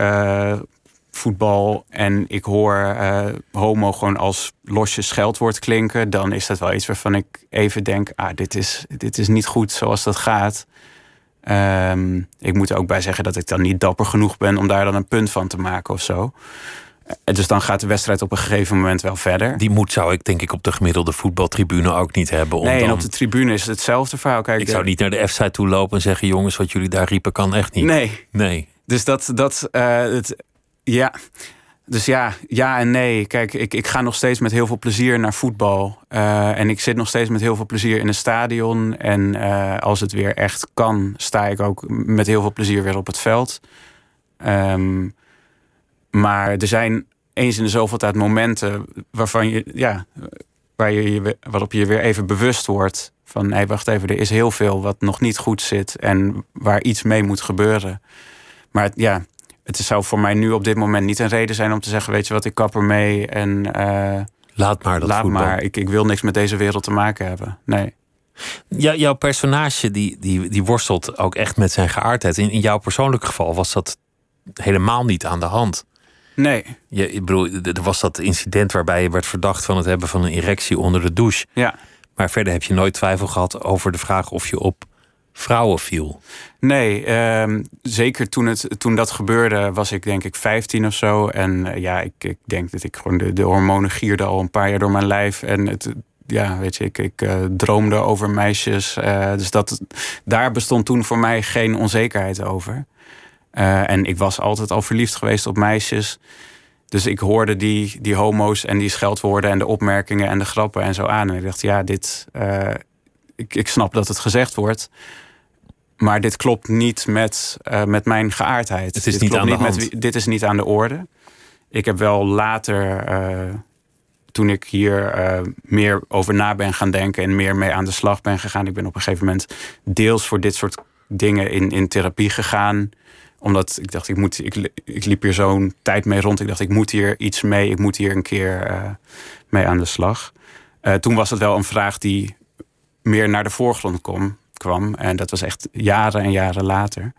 Speaker 5: voetbal en ik hoor eh, homo gewoon als losje scheldwoord klinken. dan is dat wel iets waarvan ik even denk: ah, dit is, dit is niet goed zoals dat gaat. Ehm, ik moet er ook bij zeggen dat ik dan niet dapper genoeg ben om daar dan een punt van te maken of zo. Eh, Dus dan gaat de wedstrijd op een gegeven moment wel verder.
Speaker 4: Die moed zou ik denk ik op de gemiddelde voetbaltribune ook niet hebben. Om
Speaker 5: nee, en
Speaker 4: dan-
Speaker 5: op de tribune is het hetzelfde verhaal. Kijk,
Speaker 4: Ik zou niet naar de F-site toe lopen en zeggen... jongens, wat jullie daar riepen kan echt niet.
Speaker 5: Nee,
Speaker 4: Nee.
Speaker 5: Dus dat, dat eh, het, ja. Dus ja, ja en nee. Kijk, ik, ik ga nog steeds met heel veel plezier naar voetbal. Eh, en ik zit nog steeds met heel veel plezier in een stadion. En eh, als het weer echt kan, sta ik ook met heel veel plezier weer op het veld. Ehm, maar er zijn eens in de zoveel tijd momenten waarvan je, ja, waar je, je waarop je weer even bewust wordt van, nee, wacht even, er is heel veel wat nog niet goed zit en waar iets mee moet gebeuren. Maar het- ja, het zou voor mij nu op dit moment niet een reden zijn om te zeggen, weet je wat, ik kap ermee en eh,
Speaker 4: Laat maar dat
Speaker 5: laat
Speaker 4: voetbal.
Speaker 5: maar. Ik, ik wil niks met deze wereld te maken hebben. Nee.
Speaker 4: Ja, jouw personage die, die, die worstelt ook echt met zijn geaardheid. In, in jouw persoonlijk geval was dat helemaal niet aan de hand.
Speaker 5: Nee,
Speaker 4: Je, ik bedoel, er was dat incident waarbij je werd verdacht van het hebben van een erectie onder de douche.
Speaker 5: ja.
Speaker 4: Maar verder heb je nooit twijfel gehad over de vraag of je op vrouwen viel.
Speaker 5: Nee, ehm, zeker toen, het, toen dat gebeurde was ik denk ik 15 of zo. En eh, ja, ik, ik denk dat ik gewoon de, de hormonen gierden al een paar jaar door mijn lijf. En het, ja, weet je, ik, ik eh, droomde over meisjes. eh, dus dat, daar bestond toen voor mij geen onzekerheid over. En ik was altijd al verliefd geweest op meisjes. Dus ik hoorde die, die homo's en die scheldwoorden en de opmerkingen en de grappen en zo aan. En ik dacht, ja, dit. ik, ik snap dat het gezegd wordt. Maar dit klopt niet met, eh, met mijn geaardheid.
Speaker 4: Het is
Speaker 5: dit
Speaker 4: niet aan de hand.
Speaker 5: dit is niet aan de orde. Ik heb wel later, eh, toen ik hier eh, meer over na ben gaan denken en meer mee aan de slag ben gegaan. Ik ben op een gegeven moment deels voor dit soort dingen in, in therapie gegaan omdat ik dacht, ik, moet, ik, ik liep hier zo'n tijd mee rond. Ik dacht, ik moet hier iets mee. Ik moet hier een keer uh, mee aan de slag. Uh, toen was het wel een vraag die meer naar de voorgrond kom, kwam. En dat was echt jaren en jaren later.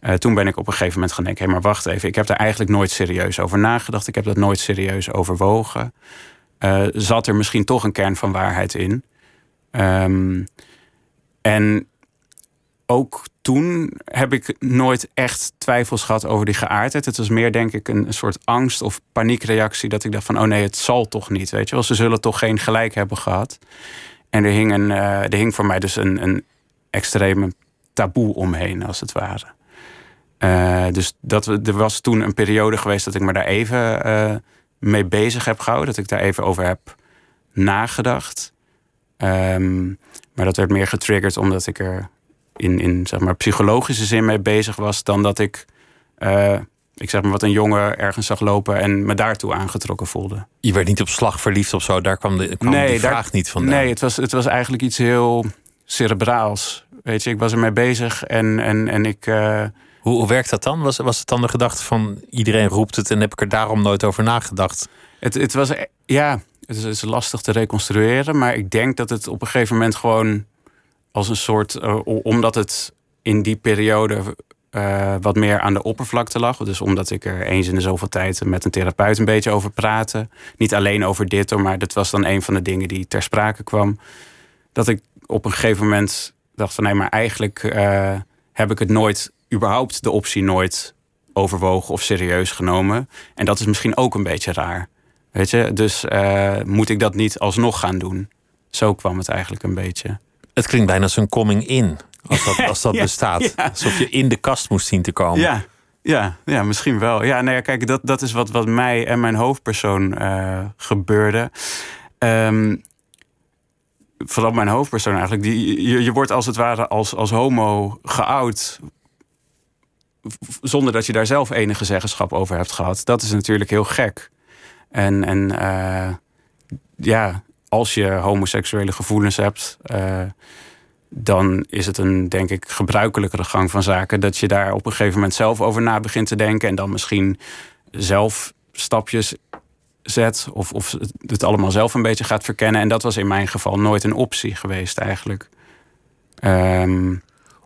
Speaker 5: Uh, toen ben ik op een gegeven moment gaan denken: hé, maar wacht even, ik heb daar eigenlijk nooit serieus over nagedacht. Ik heb dat nooit serieus overwogen. zat er misschien toch een kern van waarheid in? Um, en ook toen heb ik nooit echt twijfels gehad over die geaardheid. Het was meer, denk ik, een, soort angst of paniekreactie. Dat ik dacht van, oh nee, het zal toch niet, weet je wel. Ze zullen toch geen gelijk hebben gehad. En er hing, een, uh, er hing voor mij dus een, een extreme taboe omheen, als het ware. Uh, dus dat, er was toen een periode geweest dat ik me daar even uh, mee bezig heb gehouden. Dat ik daar even over heb nagedacht. Um, maar dat werd meer getriggerd omdat ik er in, in zeg maar, psychologische zin mee bezig was dan dat ik, uh, ik zeg maar wat een jongen ergens zag lopen en me daartoe aangetrokken voelde.
Speaker 4: Je werd niet op slag verliefd of zo, daar kwam de, kwam
Speaker 5: nee,
Speaker 4: vraag niet van.
Speaker 5: Nee, het was, het was eigenlijk iets heel cerebraals. Weet je, ik was ermee bezig en, en, en ik. Uh,
Speaker 4: hoe, hoe werkt dat dan? Was, was het dan de gedachte van iedereen roept het en heb ik er daarom nooit over nagedacht?
Speaker 5: Het, het was, ja, het is, het is lastig te reconstrueren, maar ik denk dat het op een gegeven moment gewoon als een soort, uh, omdat het in die periode uh, wat meer aan de oppervlakte lag. Dus omdat ik er eens in de zoveel tijd met een therapeut een beetje over praatte. Niet alleen over dit, maar dat was dan een van de dingen die ter sprake kwam. Dat ik op een gegeven moment dacht van nee, maar eigenlijk uh, heb ik het nooit, überhaupt de optie nooit overwogen of serieus genomen. En dat is misschien ook een beetje raar. Weet je, dus moet ik dat niet alsnog gaan doen? Zo kwam het eigenlijk een beetje.
Speaker 4: Het klinkt bijna als een coming in. Als dat, als dat bestaat. Alsof je in de kast moest zien te komen.
Speaker 5: Ja, ja, ja misschien wel. Ja, nou ja, kijk, dat, dat is wat, wat mij en mijn hoofdpersoon uh, gebeurde. Um, vooral mijn hoofdpersoon eigenlijk. Die, je, je wordt als het ware als, als homo geout. Zonder dat je daar zelf enige zeggenschap over hebt gehad. Dat is natuurlijk heel gek. En, en uh, ja, als je homoseksuele gevoelens hebt, uh, dan is het een, denk ik, gebruikelijkere gang van zaken. Dat je daar op een gegeven moment zelf over na begint te denken. En dan misschien zelf stapjes zet. Of, of het allemaal zelf een beetje gaat verkennen. En dat was in mijn geval nooit een optie geweest, eigenlijk. Um,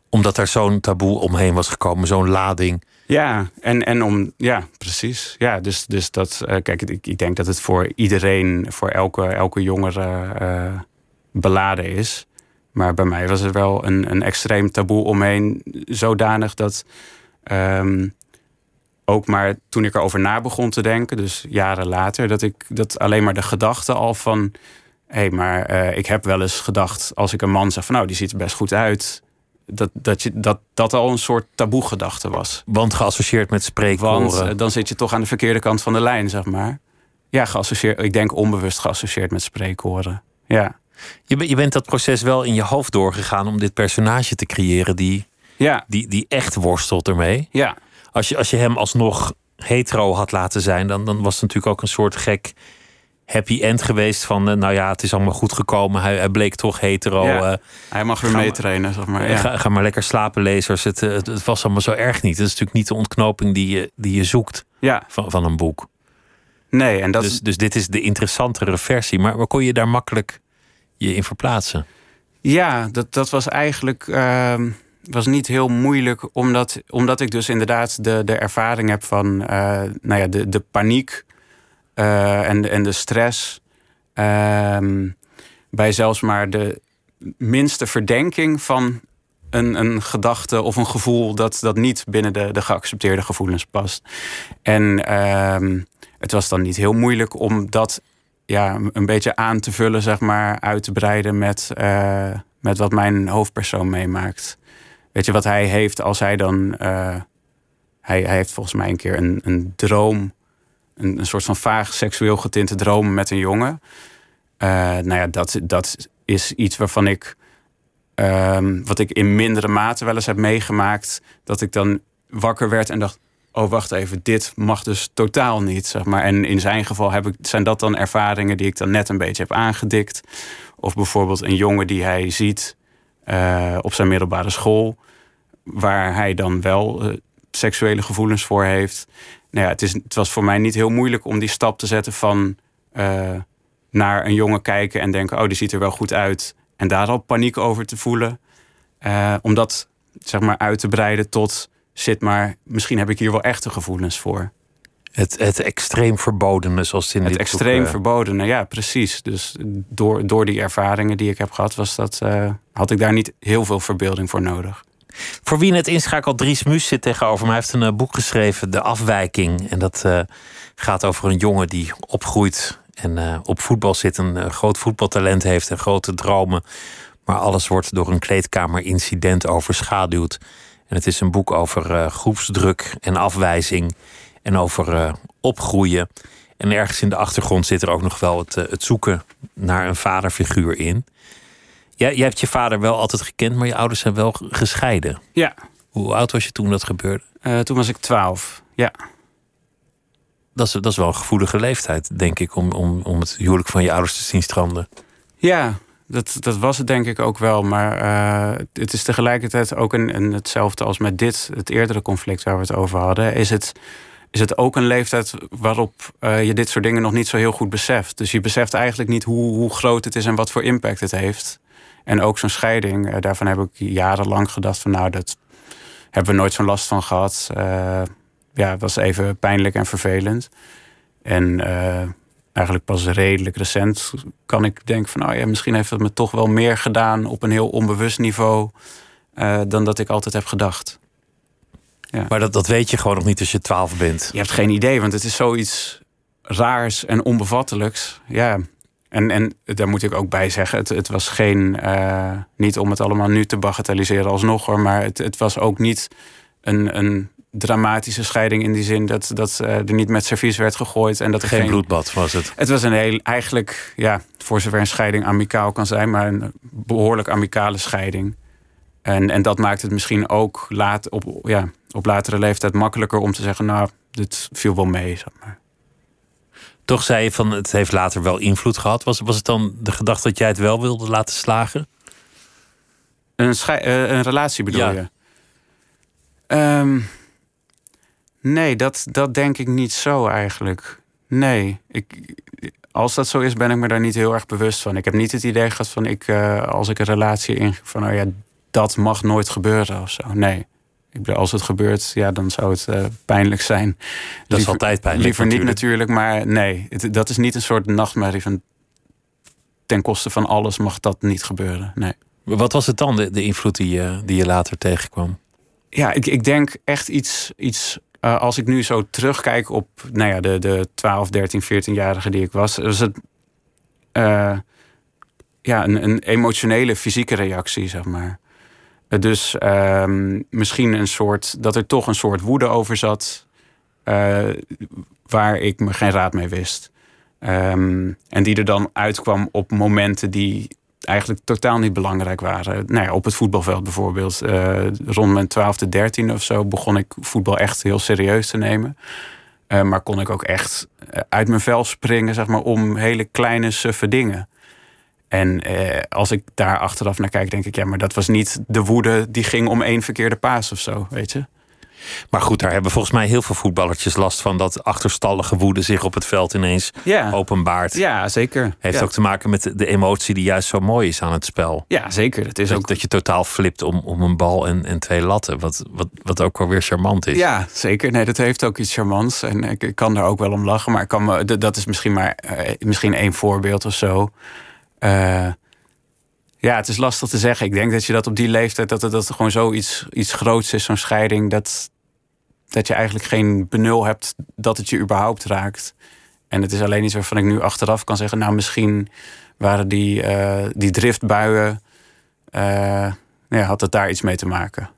Speaker 4: Omdat er zo'n taboe omheen was gekomen, zo'n lading.
Speaker 5: Ja, en, en om, ja, precies. Ja, dus, dus dat, uh, kijk, ik, ik denk dat het voor iedereen, voor elke, elke jongere uh, beladen is. Maar bij mij was er wel een, een extreem taboe omheen, zodanig dat um, ook maar toen ik erover na begon te denken, dus jaren later, dat ik dat alleen maar de gedachte al van. Hé, hey, maar uh, ik heb wel eens gedacht, als ik een man zeg van nou, die ziet er best goed uit dat, dat, je, dat dat al een soort taboe-gedachte was.
Speaker 4: Want geassocieerd met spreekwoorden.
Speaker 5: Want uh, dan zit je toch aan de verkeerde kant van de lijn, zeg maar. Ja, geassocieerd, ik denk onbewust geassocieerd met spreekwoorden. Ja.
Speaker 4: Je, je bent dat proces wel in je hoofd doorgegaan om dit personage te creëren die,
Speaker 5: ja.
Speaker 4: die, die echt worstelt ermee.
Speaker 5: Ja.
Speaker 4: Als je, als je hem alsnog hetero had laten zijn, dan, dan was het natuurlijk ook een soort gek happy end geweest van, uh, nou ja, het is allemaal goed gekomen. Hij, hij bleek toch hetero.
Speaker 5: Ja, uh, hij mag weer meetrainen, zeg maar. Ja.
Speaker 4: Ga, ga, maar lekker slapen, lezers. Het, het, het, was allemaal zo erg niet. Het is natuurlijk niet de ontknoping die je, die je zoekt
Speaker 5: ja.
Speaker 4: van, van een boek.
Speaker 5: Nee, en dat
Speaker 4: dus, dus dit is de interessantere versie. Maar waar kon je daar makkelijk je in verplaatsen?
Speaker 5: Ja, dat, dat was eigenlijk... Uh, was niet heel moeilijk, omdat, omdat ik dus inderdaad de, de ervaring heb van uh, nou ja, de, de paniek uh, en, en de stress. Uh, bij zelfs maar de minste verdenking van een, een gedachte of een gevoel dat, dat niet binnen de, de geaccepteerde gevoelens past. En uh, het was dan niet heel moeilijk om dat ja, een beetje aan te vullen, zeg maar, uit te breiden met, uh, met wat mijn hoofdpersoon meemaakt. Weet je wat hij heeft als hij dan. Uh, hij, hij heeft volgens mij een keer een, een droom een, een soort van vaag seksueel getinte droom met een jongen. Uh, nou ja, dat, dat is iets waarvan ik. Um, wat ik in mindere mate wel eens heb meegemaakt. Dat ik dan wakker werd en dacht. oh wacht even, dit mag dus totaal niet. Zeg maar. En in zijn geval heb ik, zijn dat dan ervaringen die ik dan net een beetje heb aangedikt. Of bijvoorbeeld een jongen die hij ziet uh, op zijn middelbare school, waar hij dan wel uh, seksuele gevoelens voor heeft. Nou ja, het, is, het was voor mij niet heel moeilijk om die stap te zetten van uh, naar een jongen kijken en denken: oh, die ziet er wel goed uit. En daar al paniek over te voelen. om dat zeg maar uit te breiden tot zit, maar misschien heb ik hier wel echte gevoelens voor.
Speaker 4: Het, het extreem verbodene, zoals in
Speaker 5: het
Speaker 4: dit
Speaker 5: extreem
Speaker 4: boek, uh...
Speaker 5: verbodene, ja, precies. Dus door, door die ervaringen die ik heb gehad, was dat, uh, had ik daar niet heel veel verbeelding voor nodig.
Speaker 4: Voor wie net inschakelt, Dries Muus zit tegenover me. Hij heeft een uh, boek geschreven, De Afwijking. En dat gaat over een jongen die opgroeit en op voetbal zit, een groot voetbaltalent heeft en grote dromen. Maar alles wordt door een kleedkamerincident overschaduwd. En het is een boek over uh, groepsdruk en afwijzing en over uh, opgroeien. En ergens in de achtergrond zit er ook nog wel het, uh, het zoeken naar een vaderfiguur in. Jij, jij hebt je vader wel altijd gekend, maar je ouders zijn wel gescheiden.
Speaker 5: Ja.
Speaker 4: Hoe oud was je toen dat gebeurde?
Speaker 5: toen was ik twaalf, ja.
Speaker 4: Dat is, dat is wel een gevoelige leeftijd, denk ik, om, om, om het huwelijk van je ouders te zien stranden.
Speaker 5: Ja, dat, dat was het denk ik ook wel. Maar uh, het is tegelijkertijd ook een, een, hetzelfde als met dit, het eerdere conflict waar we het over hadden. Is het, is het ook een leeftijd waarop uh, je dit soort dingen nog niet zo heel goed beseft. Dus je beseft eigenlijk niet hoe, hoe groot het is en wat voor impact het heeft. En ook zo'n scheiding, uh, daarvan heb ik jarenlang gedacht van nou, dat hebben we nooit zo'n last van gehad. ja, het was even pijnlijk en vervelend. En eigenlijk pas redelijk recent kan ik denken van, oh ja, misschien heeft het me toch wel meer gedaan op een heel onbewust niveau dan dat ik altijd heb gedacht.
Speaker 4: Ja. Maar dat, dat weet je gewoon nog niet als je twaalf bent.
Speaker 5: Je hebt geen idee, want het is zoiets raars en onbevattelijks. Ja. En, en daar moet ik ook bij zeggen, het, het was geen, uh, niet om het allemaal nu te bagatelliseren alsnog hoor, maar het, het was ook niet een, een dramatische scheiding in die zin dat, dat uh, er niet met servies werd gegooid. En dat er
Speaker 4: geen, geen bloedbad was het.
Speaker 5: Het was een heel, eigenlijk, ja, voor zover een scheiding amicaal kan zijn, maar een behoorlijk amicale scheiding. En, en dat maakt het misschien ook laat, op, ja, op latere leeftijd makkelijker om te zeggen, nou, dit viel wel mee. Zeg maar.
Speaker 4: Toch zei je van het heeft later wel invloed gehad. Was, was het dan de gedachte dat jij het wel wilde laten slagen?
Speaker 5: Een, uh, een relatie bedoel ja. je? Um, Nee, dat, dat denk ik niet zo eigenlijk. Nee, ik, als dat zo is, ben ik me daar niet heel erg bewust van. Ik heb niet het idee gehad van ik, uh, als ik een relatie in van oh ja, dat mag nooit gebeuren of zo. Nee. Ik bedoel, als het gebeurt, ja, dan zou het uh, pijnlijk zijn.
Speaker 4: Dat liever, is altijd pijnlijk.
Speaker 5: Liever
Speaker 4: natuurlijk.
Speaker 5: niet natuurlijk, maar nee, het, dat is niet een soort nachtmerrie van ten koste van alles mag dat niet gebeuren. Nee.
Speaker 4: Wat was het dan, de, de invloed die je, die je later tegenkwam?
Speaker 5: Ja, ik, ik denk echt iets, iets uh, als ik nu zo terugkijk op nou ja, de, de 12, 13, 14-jarige die ik was, was het uh, ja, een, een, emotionele, fysieke reactie, zeg maar. Uh, dus ehm, misschien een soort, dat er toch een soort woede over zat, waar ik me geen raad mee wist. Um, en die er dan uitkwam op momenten die eigenlijk totaal niet belangrijk waren. Nou ja, op het voetbalveld bijvoorbeeld. Uh, rond mijn twaalfde, dertiende of zo begon ik voetbal echt heel serieus te nemen. Maar kon ik ook echt eh, uit mijn vel springen, zeg maar, om hele kleine suffe dingen. En eh, als ik daar achteraf naar kijk, denk ik, ja, maar dat was niet de woede die ging om één verkeerde paas of zo, weet je.
Speaker 4: Maar goed, daar hebben volgens mij heel veel voetballertjes last van dat achterstallige woede zich op het veld ineens
Speaker 5: ja.
Speaker 4: openbaart.
Speaker 5: Ja, zeker.
Speaker 4: Heeft
Speaker 5: ja.
Speaker 4: ook te maken met de emotie die juist zo mooi is aan het spel.
Speaker 5: Ja, zeker. Het is
Speaker 4: dat,
Speaker 5: ook...
Speaker 4: dat je totaal flipt om, om een bal en, en twee latten. Wat, wat, wat ook wel weer charmant is.
Speaker 5: Ja, zeker. Nee, dat heeft ook iets charmants. En ik, ik kan daar ook wel om lachen. Maar ik kan me, dat is misschien maar uh, misschien één voorbeeld of zo. Uh, ja, het is lastig te zeggen. Ik denk dat je dat op die leeftijd, dat het dat gewoon zoiets iets groots is, zo'n scheiding, dat, dat je eigenlijk geen benul hebt dat het je überhaupt raakt. En het is alleen iets waarvan ik nu achteraf kan zeggen, nou misschien waren die, uh, die driftbuien, uh, ja, had het daar iets mee te maken.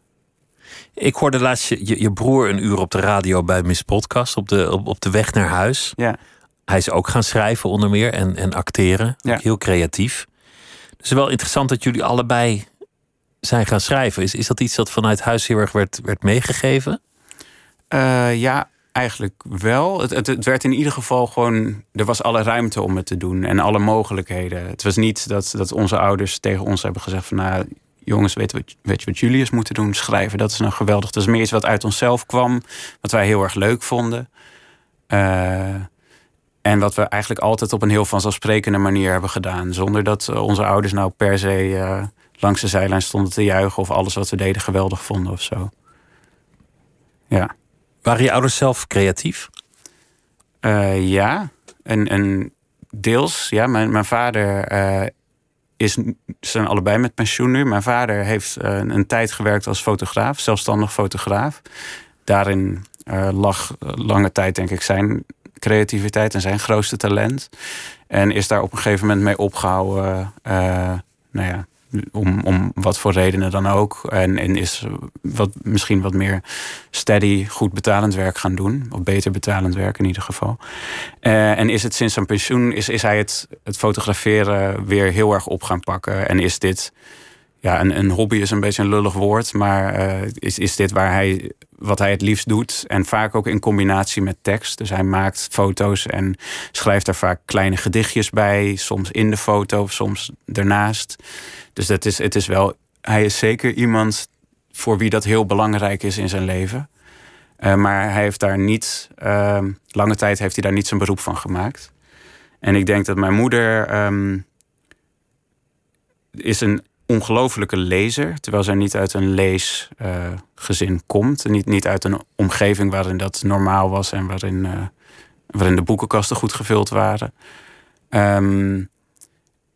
Speaker 4: Ik hoorde laatst je, je broer een uur op de radio bij Miss Podcast op de, op, op de weg naar huis.
Speaker 5: Ja.
Speaker 4: Hij is ook gaan schrijven onder meer en, en acteren.
Speaker 5: Ja.
Speaker 4: Heel creatief. Dus wel interessant dat jullie allebei zijn gaan schrijven. Is, is dat iets dat vanuit huis heel erg werd, werd meegegeven?
Speaker 5: Uh, ja, eigenlijk wel. Het, het, het, werd in ieder geval gewoon. Er was alle ruimte om het te doen en alle mogelijkheden. Het was niet dat, dat onze ouders tegen ons hebben gezegd: van nou, jongens, weet, wat, weet je wat jullie eens moeten doen? Schrijven. Dat is nou geweldig. Dat is meer iets wat uit onszelf kwam, wat wij heel erg leuk vonden. Uh, en wat we eigenlijk altijd op een heel vanzelfsprekende manier hebben gedaan. Zonder dat onze ouders nou per se uh, langs de zijlijn stonden te juichen of alles wat we deden geweldig vonden of zo. Ja.
Speaker 4: Waren je ouders zelf creatief?
Speaker 5: Uh, ja, en, en deels. Ja, mijn, mijn vader uh, is, zijn allebei met pensioen nu. Mijn vader heeft een tijd gewerkt als fotograaf, zelfstandig fotograaf. Daarin lag lange tijd, denk ik, zijn creativiteit en zijn grootste talent. En is daar op een gegeven moment mee opgehouden. nou ja, om, om wat voor redenen dan ook. En, en is wat, misschien wat meer steady, goed betalend werk gaan doen. Of beter betalend werk in ieder geval. Uh, en is het sinds zijn pensioen, is, is hij het, het fotograferen weer heel erg op gaan pakken. En is dit, ja, een, een hobby is een beetje een lullig woord. Maar uh, is, is dit waar hij wat hij het liefst doet. En vaak ook in combinatie met tekst. Dus hij maakt foto's en schrijft daar vaak kleine gedichtjes bij. Soms in de foto, soms ernaast. Dus dat is, het is wel, hij is zeker iemand voor wie dat heel belangrijk is in zijn leven. Uh, maar hij heeft daar niet, uh, lange tijd heeft hij daar niet zijn beroep van gemaakt. En ik denk dat mijn moeder um, is een ongelofelijke lezer, terwijl zij niet uit een leesgezin uh, komt. Niet, niet uit een omgeving waarin dat normaal was en waarin, uh, waarin de boekenkasten goed gevuld waren. Um,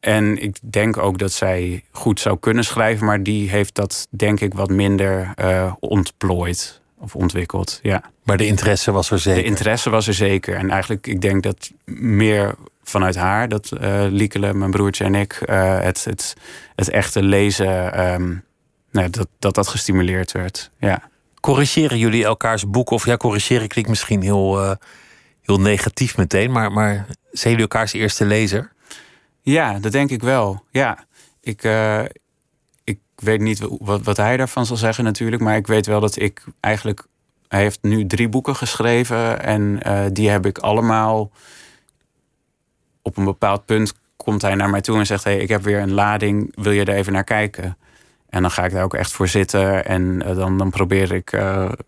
Speaker 5: en ik denk ook dat zij goed zou kunnen schrijven, maar die heeft dat denk ik wat minder uh, ontplooid of ontwikkeld. Ja.
Speaker 4: Maar de interesse was er zeker.
Speaker 5: De interesse was er zeker. En eigenlijk, ik denk dat meer vanuit haar, dat uh, Liekele, mijn broertje en ik, uh, het, het, het echte lezen, um, nou, dat, dat dat gestimuleerd werd. Ja.
Speaker 4: Corrigeren jullie elkaars boeken? Of ja, corrigeren klinkt misschien heel, uh, heel negatief meteen, maar, maar zijn jullie elkaars eerste lezer?
Speaker 5: Ja, dat denk ik wel. Ja, ik, ik weet niet wat, wat hij daarvan zal zeggen natuurlijk. Maar ik weet wel dat ik eigenlijk... Hij heeft nu drie boeken geschreven. En die heb ik allemaal... Op een bepaald punt komt hij naar mij toe en zegt... Hey, ik heb weer een lading, wil je er even naar kijken? En dan ga ik daar ook echt voor zitten. En uh, dan, dan probeer ik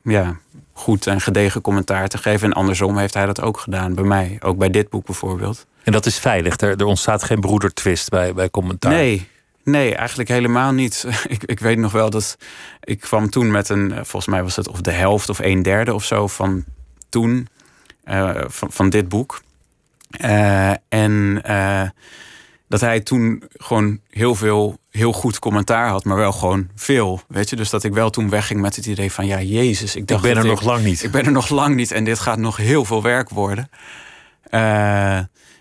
Speaker 5: ja, goed en gedegen commentaar te geven. En andersom heeft hij dat ook gedaan bij mij. Ook bij dit boek bijvoorbeeld.
Speaker 4: En dat is veilig. Er, er ontstaat geen broedertwist bij, bij commentaar.
Speaker 5: Nee, nee, eigenlijk helemaal niet. Ik, ik weet nog wel dat ik kwam toen met een, volgens mij was het of de helft of een derde of zo van toen, uh, van, van dit boek. Uh, en uh, dat hij toen gewoon heel veel, heel goed commentaar had, maar wel gewoon veel. Weet je, dus dat ik wel toen wegging met het idee van ja, Jezus, ik dacht.
Speaker 4: Ik ben er
Speaker 5: ik,
Speaker 4: nog lang niet.
Speaker 5: Ik ben er nog lang niet en dit gaat nog heel veel werk worden. Uh,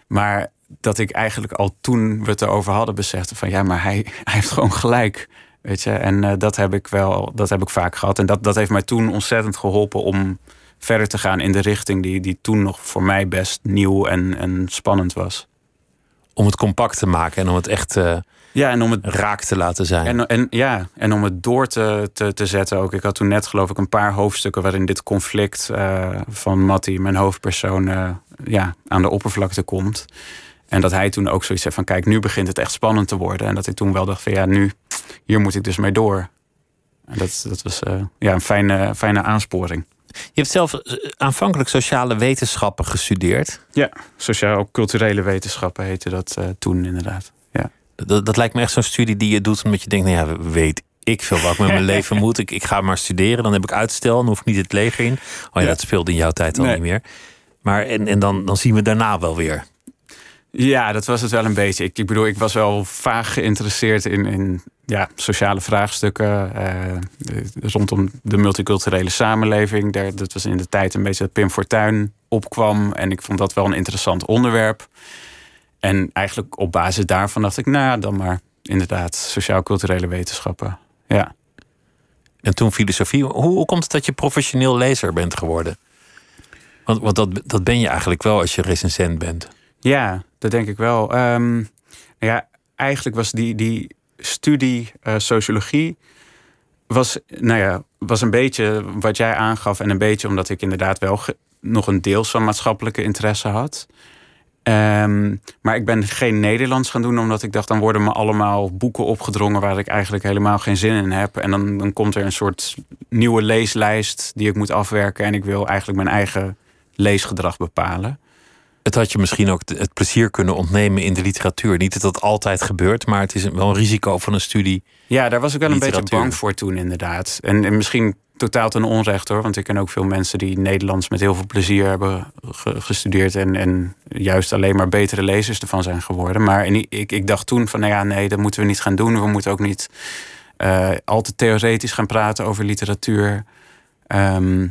Speaker 5: maar dat ik eigenlijk al toen we het erover hadden besefte van ja, maar hij, hij heeft gewoon gelijk. Weet je, en uh, dat heb ik wel, dat heb ik vaak gehad. En dat, dat heeft mij toen ontzettend geholpen om verder te gaan in de richting die, die toen nog voor mij best nieuw en, en spannend was.
Speaker 4: Om het compact te maken en om het echt uh, ja, en om het, raak te laten zijn.
Speaker 5: En, en, ja, en om het door te, te, te zetten ook. Ik had toen net geloof ik een paar hoofdstukken waarin dit conflict uh, van Matty, mijn hoofdpersoon, uh, ja, aan de oppervlakte komt. En dat hij toen ook zoiets zei van kijk, nu begint het echt spannend te worden. En dat ik toen wel dacht van ja, nu, hier moet ik dus mee door. En dat, dat was ja, een fijne, fijne aansporing.
Speaker 4: Je hebt zelf aanvankelijk sociale wetenschappen gestudeerd.
Speaker 5: Ja, sociaal-culturele wetenschappen heette dat uh, toen inderdaad. Ja.
Speaker 4: Dat, dat lijkt me echt zo'n studie die je doet omdat je denkt, nou ja, weet ik veel wat ik met mijn leven moet. Ik, ik ga maar studeren, dan heb ik uitstel, dan hoef ik niet het leger in. Oh ja, dat speelde in jouw tijd al nee. niet meer. Maar en, en dan, dan zien we daarna wel weer.
Speaker 5: Ja, dat was het wel een beetje. Ik, ik bedoel, ik was wel vaag geïnteresseerd in, in ja, sociale vraagstukken uh, rondom de multiculturele samenleving. Daar, dat was in de tijd een beetje dat Pim Fortuyn opkwam. En ik vond dat wel een interessant onderwerp. En eigenlijk op basis daarvan dacht ik, nou dan maar inderdaad sociaal-culturele wetenschappen. Ja.
Speaker 4: En toen filosofie. Hoe, hoe komt het dat je professioneel lezer bent geworden? Want, want dat, dat ben je eigenlijk wel als je recensent bent.
Speaker 5: Ja, dat denk ik wel. Um, ja, eigenlijk was die, die studie uh, sociologie was, nou ja, was een beetje wat jij aangaf. En een beetje omdat ik inderdaad wel nog een deels van maatschappelijke interesse had. Ehm, maar ik ben geen Nederlands gaan doen, omdat ik dacht, dan worden me allemaal boeken opgedrongen waar ik eigenlijk helemaal geen zin in heb. En dan, dan komt er een soort nieuwe leeslijst die ik moet afwerken. En ik wil eigenlijk mijn eigen leesgedrag bepalen.
Speaker 4: Het had je misschien ook het plezier kunnen ontnemen in de literatuur. Niet dat dat altijd gebeurt, maar het is wel een risico van een studie.
Speaker 5: Ja, daar was ik wel een beetje bang voor toen, inderdaad. En, en misschien totaal ten onrecht hoor. Want ik ken ook veel mensen die Nederlands met heel veel plezier hebben gestudeerd. En, en juist alleen maar betere lezers ervan zijn geworden. Maar ik, ik dacht toen van nou ja, nee, dat moeten we niet gaan doen. We moeten ook niet uh, al te theoretisch gaan praten over literatuur. Ehm,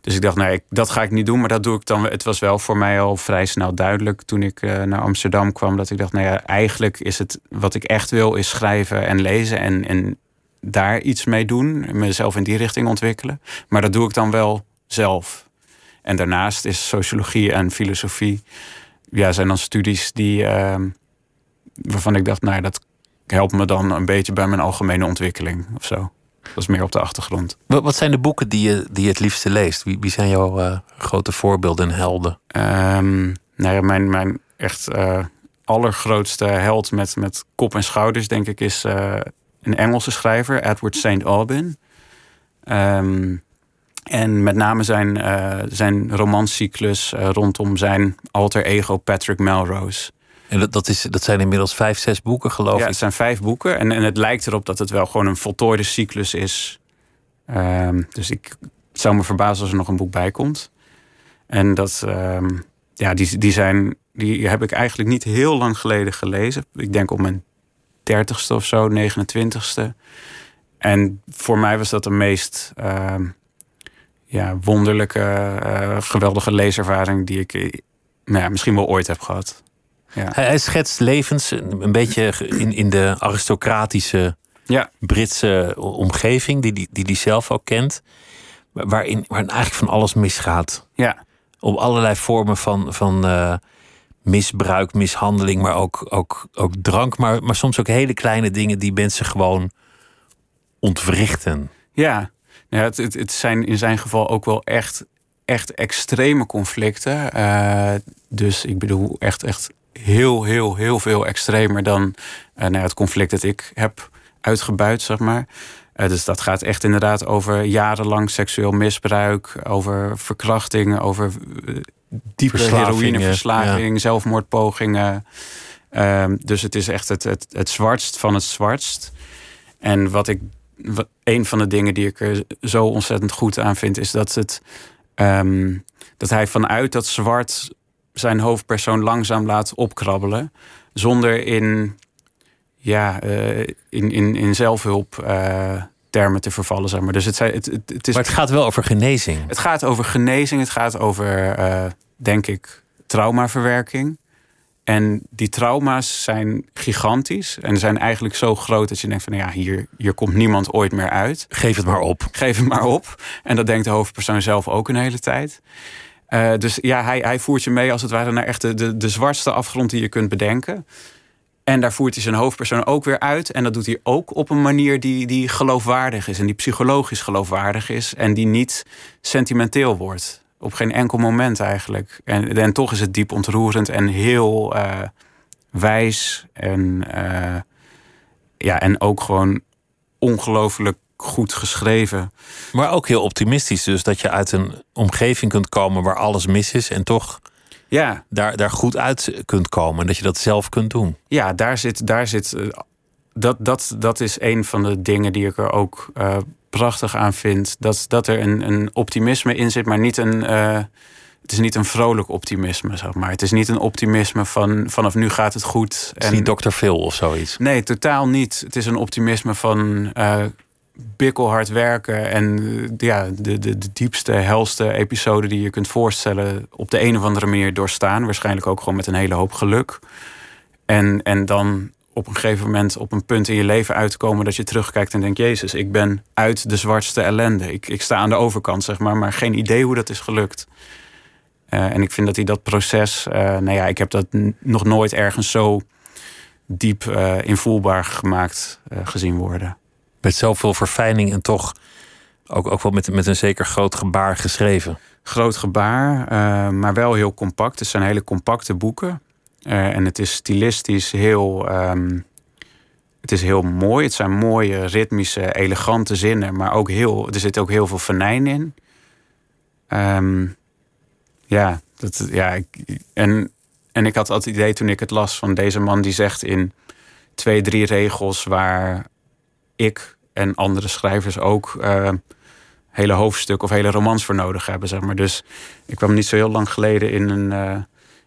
Speaker 5: dus ik dacht, nee, dat ga ik niet doen, maar dat doe ik dan. Het was wel voor mij al vrij snel duidelijk toen ik uh, naar Amsterdam kwam. Dat ik dacht, nou ja, eigenlijk is het wat ik echt wil, is schrijven en lezen. En, en daar iets mee doen, mezelf in die richting ontwikkelen. Maar dat doe ik dan wel zelf. En daarnaast is sociologie en filosofie, ja, zijn dan studies die, uh, waarvan ik dacht, nou, dat helpt me dan een beetje bij mijn algemene ontwikkeling of zo. Dat is meer op de achtergrond.
Speaker 4: Wat, zijn de boeken die je, die je het liefste leest? Wie, wie zijn jouw uh, grote voorbeelden en helden?
Speaker 5: Um, nou ja, mijn, mijn echt uh, allergrootste held met, met kop en schouders, denk ik, is uh, een Engelse schrijver, Edward St. Aubyn. Um, en met name zijn, zijn romancyclus uh, rondom zijn alter ego Patrick Melrose.
Speaker 4: En dat, dat, is, dat zijn inmiddels vijf, zes boeken, geloof ja, ik?
Speaker 5: Ja, het zijn vijf boeken. En, en het lijkt erop dat het wel gewoon een voltooide cyclus is. Um, dus ik zou me verbazen als er nog een boek bij komt. En dat, um, ja, die, die, zijn, die heb ik eigenlijk niet heel lang geleden gelezen. Ik denk op mijn 30ste of zo, 29ste. En voor mij was dat de meest uh, ja, wonderlijke, uh, geweldige leeservaring die ik uh, nou ja, misschien wel ooit heb gehad.
Speaker 4: Ja. Hij, hij, schetst levens een beetje in, in de aristocratische ja. Britse omgeving, die hij die, die zelf ook kent. Waarin, waarin eigenlijk van alles misgaat.
Speaker 5: Ja.
Speaker 4: Op allerlei vormen van, van uh, misbruik, mishandeling, maar ook, ook, ook drank. Maar, maar soms ook hele kleine dingen die mensen gewoon ontwrichten.
Speaker 5: Ja, ja het, het, het zijn in zijn geval ook wel echt, echt extreme conflicten. Uh, dus ik bedoel echt, echt heel, heel, heel veel extremer dan nou, het conflict dat ik heb uitgebuit, zeg maar. Uh, dus dat gaat echt inderdaad over jarenlang seksueel misbruik, over verkrachtingen, over uh, diepe heroïneverslaving, ja. zelfmoordpogingen. Um, dus het is echt het, het, het zwartst van het zwartst. En wat ik, wat, een van de dingen die ik er zo ontzettend goed aan vind, is dat, het, um, dat hij vanuit dat zwart zijn hoofdpersoon langzaam laat opkrabbelen. Zonder in, ja, uh, in, in, in zelfhulp uh, termen te vervallen. Zeg maar. Dus het, het, het, het is,
Speaker 4: maar het gaat wel over genezing.
Speaker 5: Het gaat over genezing. Het gaat over, uh, denk ik, traumaverwerking. En die trauma's zijn gigantisch. En zijn eigenlijk zo groot dat je denkt van... Nou ja, hier, hier komt niemand ooit meer uit.
Speaker 4: Geef het maar op.
Speaker 5: Geef het maar op. En dat denkt de hoofdpersoon zelf ook een hele tijd. Uh, dus ja, hij, hij voert je mee als het ware naar echt de, de, de zwartste afgrond die je kunt bedenken. En daar voert hij zijn hoofdpersoon ook weer uit. En dat doet hij ook op een manier die, die geloofwaardig is. En die psychologisch geloofwaardig is. En die niet sentimenteel wordt. Op geen enkel moment eigenlijk. En, en toch is het diep ontroerend en heel uh, wijs. En, uh, ja, en ook gewoon ongelooflijk goed geschreven.
Speaker 4: Maar ook heel optimistisch. Dus dat je uit een omgeving kunt komen waar alles mis is en toch
Speaker 5: ja.
Speaker 4: daar, daar goed uit kunt komen. En dat je dat zelf kunt doen.
Speaker 5: Ja, daar zit. Daar zit uh, dat, dat, dat is een van de dingen die ik er ook uh, prachtig aan vind. Dat, dat er een, een optimisme in zit, maar niet een. Uh, het is niet een vrolijk optimisme, zeg maar. Het is niet een optimisme van vanaf nu gaat het goed.
Speaker 4: Het is en, niet Dr. Phil of zoiets.
Speaker 5: Nee, totaal niet. Het is een optimisme van bikkelhard werken en ja, de, de, de diepste, helste episode die je kunt voorstellen, op de een of andere manier doorstaan. Waarschijnlijk ook gewoon met een hele hoop geluk. En, en dan op een gegeven moment op een punt in je leven uitkomen dat je terugkijkt en denkt: Jezus, ik ben uit de zwartste ellende. Ik, ik sta aan de overkant, zeg maar, maar geen idee hoe dat is gelukt. Uh, en ik vind dat hij dat proces, uh, nou ja, ik heb dat nog nooit ergens zo diep uh, invoelbaar gemaakt gezien worden.
Speaker 4: Met zoveel verfijning en toch ook, ook wel met, met een zeker groot gebaar geschreven.
Speaker 5: Groot gebaar, uh, maar wel heel compact. Het zijn hele compacte boeken. Uh, en het is stilistisch heel, um, het is heel mooi. Het zijn mooie, ritmische, elegante zinnen. Maar ook heel, er zit ook heel veel venijn in. Um, ja, dat, ja ik, en, en ik had het idee toen ik het las van deze man die zegt in twee, drie regels waar ik en andere schrijvers ook uh, hele hoofdstuk of hele romans voor nodig hebben. Zeg maar. Dus ik kwam niet zo heel lang geleden in een, uh,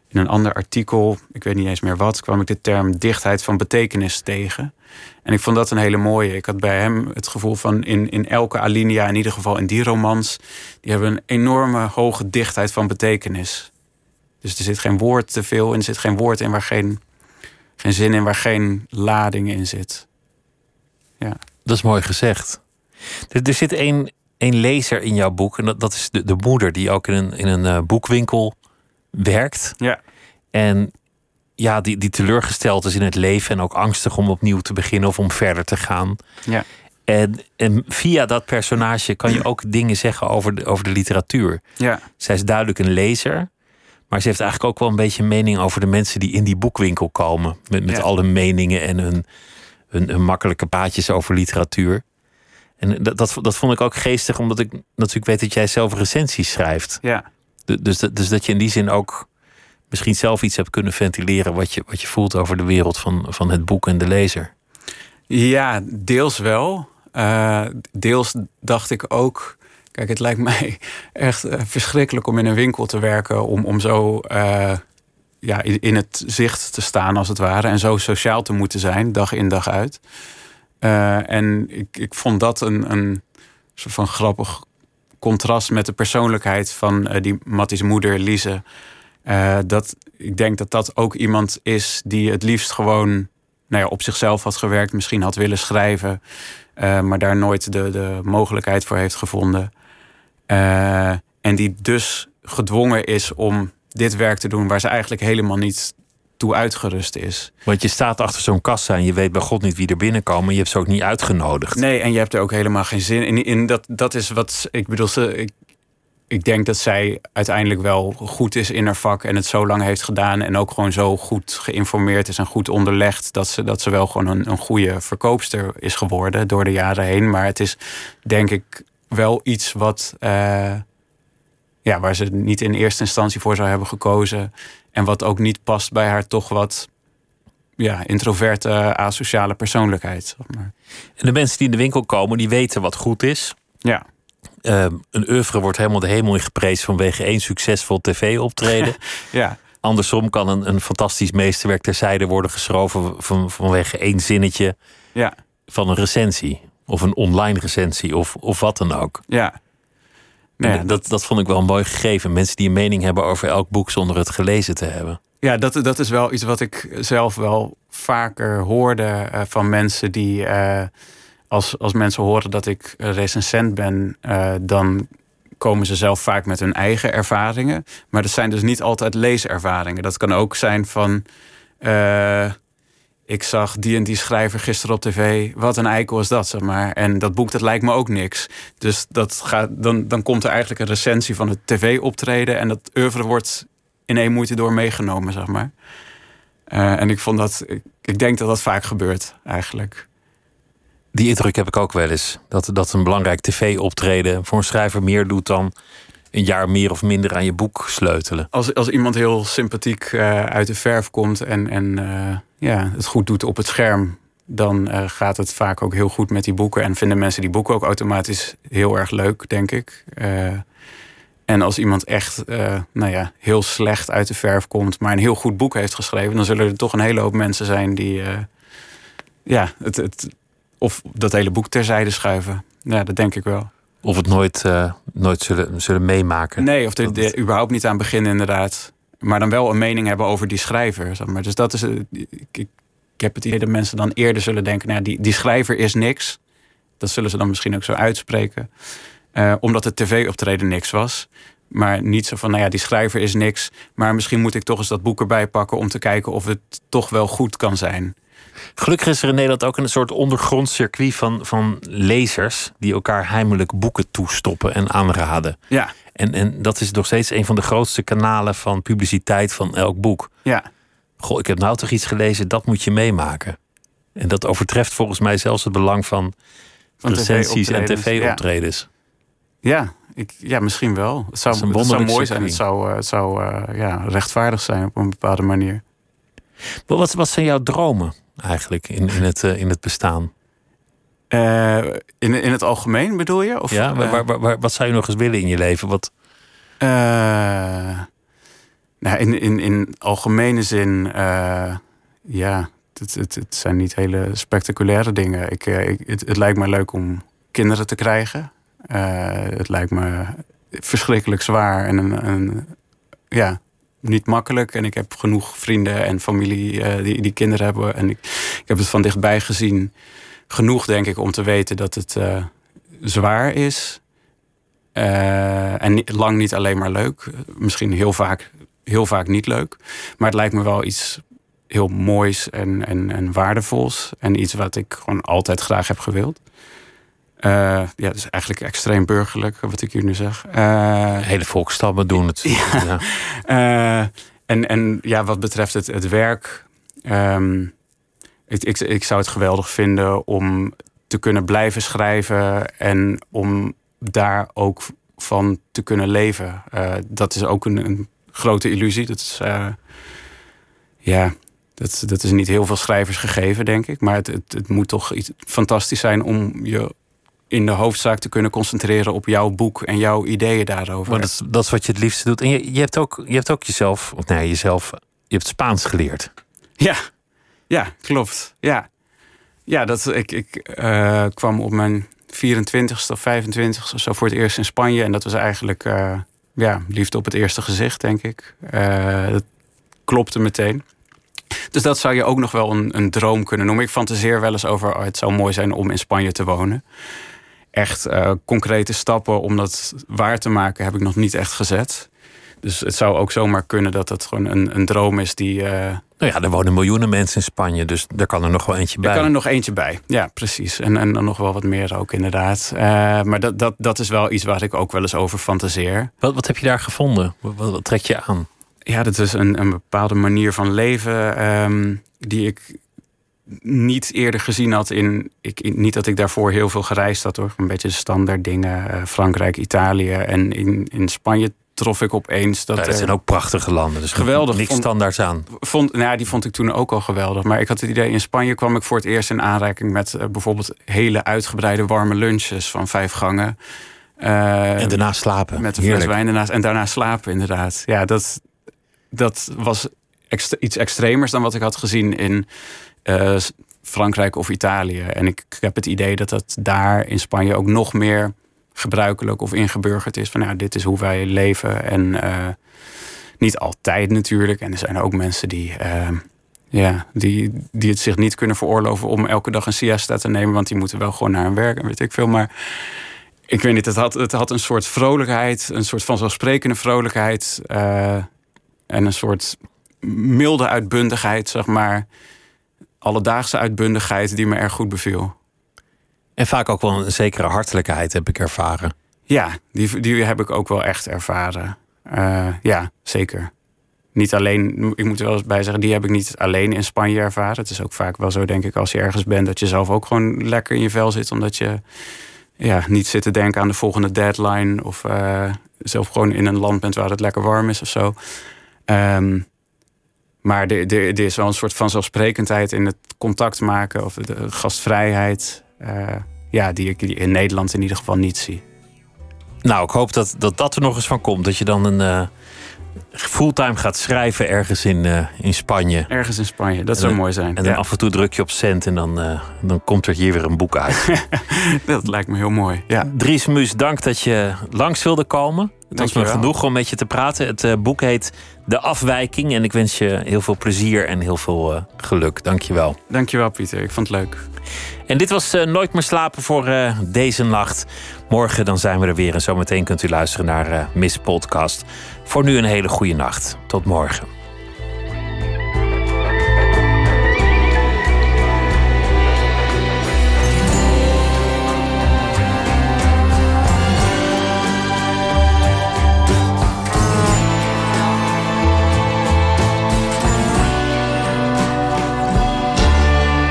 Speaker 5: in een ander artikel, ik weet niet eens meer wat, kwam ik de term dichtheid van betekenis tegen. En ik vond dat een hele mooie. Ik had bij hem het gevoel van in, in elke alinea, in ieder geval in die romans, die hebben een enorme hoge dichtheid van betekenis. Dus er zit geen woord te veel en er zit geen woord in waar geen, geen zin in, waar geen lading in zit. Ja.
Speaker 4: Dat is mooi gezegd. Er, er zit één, één lezer in jouw boek, en dat, dat is de, de moeder die ook in een, in een uh, boekwinkel werkt.
Speaker 5: Ja.
Speaker 4: En ja, die, die teleurgesteld is in het leven en ook angstig om opnieuw te beginnen of om verder te gaan.
Speaker 5: Ja.
Speaker 4: En, en via dat personage kan je ook dingen zeggen over de, over de literatuur.
Speaker 5: Ja.
Speaker 4: Zij is duidelijk een lezer. Maar ze heeft eigenlijk ook wel een beetje een mening over de mensen die in die boekwinkel komen. Met, met
Speaker 5: Ja.
Speaker 4: alle meningen en hun, hun, hun makkelijke paadjes over literatuur. En dat, dat, dat vond ik ook geestig, omdat ik natuurlijk weet dat jij zelf recensies schrijft.
Speaker 5: Ja.
Speaker 4: Du- Dus, dat- dus dat je in die zin ook misschien zelf iets hebt kunnen ventileren wat je, wat je voelt over de wereld van, van het boek en de lezer.
Speaker 5: Ja, deels wel. Eh, deels dacht ik ook. Kijk, het lijkt mij echt eh, verschrikkelijk om in een winkel te werken. Om, om zo eh, ja, in, in het zicht te staan, als het ware. En zo sociaal te moeten zijn, dag in dag uit. Eh, en ik, ik vond dat een, een soort van grappig contrast met de persoonlijkheid van eh, die Matties moeder, Lise. Eh, dat, ik denk dat dat ook iemand is die het liefst gewoon nou ja, op zichzelf had gewerkt, misschien had willen schrijven, maar daar nooit de, de mogelijkheid voor heeft gevonden. En die dus gedwongen is om dit werk te doen waar ze eigenlijk helemaal niet toe uitgerust is.
Speaker 4: Want je staat achter zo'n kassa en je weet bij God niet wie er binnenkomen. Je hebt ze ook niet uitgenodigd.
Speaker 5: Nee, en je hebt er ook helemaal geen zin in. in dat, dat is wat ik bedoel. Ze, ik, ik denk dat zij uiteindelijk wel goed is in haar vak en het zo lang heeft gedaan. En ook gewoon zo goed geïnformeerd is en goed onderlegd. Dat ze, dat ze wel gewoon een, een goede verkoopster is geworden door de jaren heen. Maar het is denk ik wel iets wat. eh, ja, waar ze niet in eerste instantie voor zou hebben gekozen. En wat ook niet past bij haar toch wat ja, introverte, asociale persoonlijkheid. Zeg maar.
Speaker 4: En de mensen die in de winkel komen, die weten wat goed is.
Speaker 5: Ja.
Speaker 4: Eh, een oeuvre wordt helemaal de hemel in geprezen vanwege één succesvol tv-optreden.
Speaker 5: Ja,
Speaker 4: Andersom kan een, een fantastisch meesterwerk terzijde worden geschoven van, vanwege één zinnetje
Speaker 5: ja,
Speaker 4: van een recensie. Of een online recensie of, of wat dan ook.
Speaker 5: ja. Nee, dat,
Speaker 4: dat, dat vond ik wel een mooi gegeven. Mensen die een mening hebben over elk boek zonder het gelezen te hebben.
Speaker 5: ja dat, dat is wel iets wat ik zelf wel vaker hoorde eh, van mensen die. eh, als, als mensen horen dat ik recensent ben, eh, dan komen ze zelf vaak met hun eigen ervaringen. Maar dat zijn dus niet altijd leeservaringen. Dat kan ook zijn van. Ik zag die en die schrijver gisteren op tv. Wat een eikel is dat, zeg maar. En dat boek, dat lijkt me ook niks. Dus dat gaat, dan, dan komt er eigenlijk een recensie van het tv-optreden... en dat oeuvre wordt in één moeite door meegenomen, zeg maar. Eh, en ik vond dat... Ik, ik denk dat dat vaak gebeurt, eigenlijk.
Speaker 4: Die indruk heb ik ook wel eens. Dat, dat een belangrijk tv-optreden voor een schrijver meer doet dan een jaar meer of minder aan je boek sleutelen.
Speaker 5: Als, als iemand heel sympathiek eh, uit de verf komt... en, en eh, ja, het goed doet op het scherm... dan eh, gaat het vaak ook heel goed met die boeken. En vinden mensen die boeken ook automatisch heel erg leuk, denk ik. En als iemand echt nou ja, heel slecht uit de verf komt... maar een heel goed boek heeft geschreven... dan zullen er toch een hele hoop mensen zijn die... ja, het, het, of dat hele boek terzijde schuiven. Ja, dat denk ik wel.
Speaker 4: Of het nooit, eh, nooit zullen, zullen meemaken.
Speaker 5: Nee, of er, er überhaupt niet aan beginnen, inderdaad. Maar dan wel een mening hebben over die schrijver. Zeg maar. Dus dat is. eh, Ik, ik, heb het idee dat mensen dan eerder zullen denken: nou, die, die schrijver is niks. Dat zullen ze dan misschien ook zo uitspreken. Eh, omdat het tv-optreden niks was. Maar niet zo van, nou ja, die schrijver is niks. Maar misschien moet ik toch eens dat boek erbij pakken om te kijken of het toch wel goed kan zijn.
Speaker 4: Gelukkig is er in Nederland ook een soort ondergrond circuit van, van lezers die elkaar heimelijk boeken toestoppen en aanraden.
Speaker 5: Ja.
Speaker 4: En, en dat is nog steeds een van de grootste kanalen van publiciteit van elk boek.
Speaker 5: Ja.
Speaker 4: Goh, ik heb nou toch iets gelezen, dat moet je meemaken. En dat overtreft volgens mij zelfs het belang van,
Speaker 5: Van
Speaker 4: recensies en
Speaker 5: TV-optredens,
Speaker 4: tv-optredens.
Speaker 5: Ja, ik, ja, misschien wel. Het zou, het zou mooi zijn. Het zou, eh, het zou eh, ja, rechtvaardig zijn op een bepaalde manier.
Speaker 4: Maar Wat, wat zijn jouw dromen eigenlijk in, in, het, eh, in het bestaan?
Speaker 5: Eh, in, in het algemeen bedoel je? Of,
Speaker 4: ja, waar,
Speaker 5: eh,
Speaker 4: waar, waar- waar- wat zou je nog eens willen in je leven? Wat,
Speaker 5: Eh, nou, in, in, in algemene zin, eh, ja, het, het, het zijn niet hele spectaculaire dingen. Ik, eh, ik, het, het lijkt me leuk om kinderen te krijgen. Eh, het lijkt me verschrikkelijk zwaar en een, een, ja, niet makkelijk. En ik heb genoeg vrienden en familie eh, die, die kinderen hebben. En ik, ik heb het van dichtbij gezien. Genoeg, denk ik, om te weten dat het eh, zwaar is. En lang niet alleen maar leuk. Misschien heel vaak, heel vaak niet leuk. Maar het lijkt me wel iets heel moois en, en, en waardevols. En iets wat ik gewoon altijd graag heb gewild. Eh, ja, het is eigenlijk extreem burgerlijk, wat ik hier nu zeg. Eh,
Speaker 4: hele volkstammen doen het. Ja.
Speaker 5: eh, en, en ja, wat betreft het, het werk. ehm, ik, ik, ik zou het geweldig vinden om te kunnen blijven schrijven. En om daar ook van te kunnen leven. Dat is ook een, een grote illusie. Dat is, ja, dat, dat is niet heel veel schrijvers gegeven, denk ik. Maar het, het, het moet toch iets fantastisch zijn om je in de hoofdzaak te kunnen concentreren op jouw boek en jouw ideeën daarover.
Speaker 4: Maar dat, is- dat is wat je het liefste doet. En je, je, hebt, ook, je hebt ook jezelf, of nee, jezelf, je hebt Spaans geleerd.
Speaker 5: Ja, ja klopt. Ja, ja dat, ik, ik eh, kwam op mijn 24ste of 25ste of zo voor het eerst in Spanje. En dat was eigenlijk eh, ja, liefde op het eerste gezicht, denk ik. Eh, dat klopte meteen. Dus dat zou je ook nog wel een, een droom kunnen noemen. Ik fantaseer wel eens over, oh, het zou mooi zijn om in Spanje te wonen. Echt eh, concrete stappen om dat waar te maken heb ik nog niet echt gezet. Dus het zou ook zomaar kunnen dat het gewoon een, een droom is die... eh,
Speaker 4: Nou ja, er wonen miljoenen mensen in Spanje, dus daar kan er nog wel eentje bij.
Speaker 5: er kan er nog eentje bij. Ja, precies. En, en dan nog wel wat meer ook, inderdaad. Eh, maar dat, dat, dat is wel iets waar ik ook wel eens over fantaseer.
Speaker 4: Wat, wat heb je daar gevonden? Wat, wat, wat trek je aan?
Speaker 5: Ja, dat is een, een bepaalde manier van leven ehm, die ik niet eerder gezien had. In, ik, in- niet dat ik daarvoor heel veel gereisd had hoor. Een beetje standaard dingen. eh, Frankrijk, Italië. En in, in Spanje trof ik opeens dat.
Speaker 4: Ja, dat zijn ook prachtige landen, dus
Speaker 5: Geweldig.
Speaker 4: niks
Speaker 5: Vond-
Speaker 4: standaards aan.
Speaker 5: vond, nou ja, die vond ik toen ook al geweldig. Maar ik had het idee, in Spanje kwam ik voor het eerst in aanraking met eh, bijvoorbeeld hele uitgebreide warme lunches van vijf gangen. Eh,
Speaker 4: En daarna slapen.
Speaker 5: met een fles wijn daarnaast. En daarna slapen, inderdaad. Ja, dat, dat was iets extremers dan wat ik had gezien in eh, Frankrijk of Italië. En ik, ik heb het idee dat dat daar in Spanje ook nog meer gebruikelijk of ingeburgerd is. Van ja, dit is hoe wij leven. En eh, niet altijd natuurlijk. En er zijn ook mensen die, eh, ja, die, die het zich niet kunnen veroorloven om elke dag een siesta te nemen. Want die moeten wel gewoon naar hun werk en weet ik veel. Maar ik weet niet, het had, het had een soort vrolijkheid, een soort vanzelfsprekende vrolijkheid. en een soort milde uitbundigheid, zeg maar. Alledaagse uitbundigheid die me erg goed beviel.
Speaker 4: En vaak ook wel een zekere hartelijkheid heb ik ervaren.
Speaker 5: Ja, die, die heb ik ook wel echt ervaren. Eh, ja, zeker. Niet alleen, ik moet er wel eens bij zeggen, die heb ik niet alleen in Spanje ervaren. Het is ook vaak wel zo, denk ik, als je ergens bent, dat je zelf ook gewoon lekker in je vel zit. Omdat je ja, niet zit te denken aan de volgende deadline. Of eh, zelf gewoon in een land bent waar het lekker warm is of zo. Ehm, maar er, is wel een soort vanzelfsprekendheid in het contact maken of de gastvrijheid. eh, ja, die ik in Nederland in ieder geval niet zie.
Speaker 4: Nou, ik hoop dat dat, dat er nog eens van komt. Dat je dan een eh, fulltime gaat schrijven ergens in, eh, in Spanje.
Speaker 5: Ergens in Spanje, dat zou mooi zijn.
Speaker 4: En af en toe druk je op cent en dan, eh, dan komt er hier weer een boek uit.
Speaker 5: dat lijkt me heel mooi. Ja.
Speaker 4: Dries Muus, dank dat je langs wilde komen. Het was me genoeg om met je te praten. Het eh, boek heet De Afwijking. En ik wens je heel veel plezier en heel veel geluk. Dank
Speaker 5: je wel. Dank je wel, Pieter. Ik vond het leuk.
Speaker 4: En dit was Nooit meer slapen voor deze nacht. Morgen dan zijn we er weer. En zometeen kunt u luisteren naar Miss Podcast. Voor nu een hele goede nacht. Tot morgen.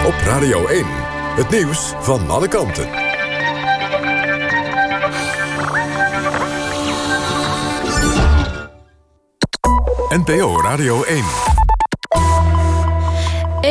Speaker 2: Op Radio 1, het nieuws van alle kanten. NPO Radio 1.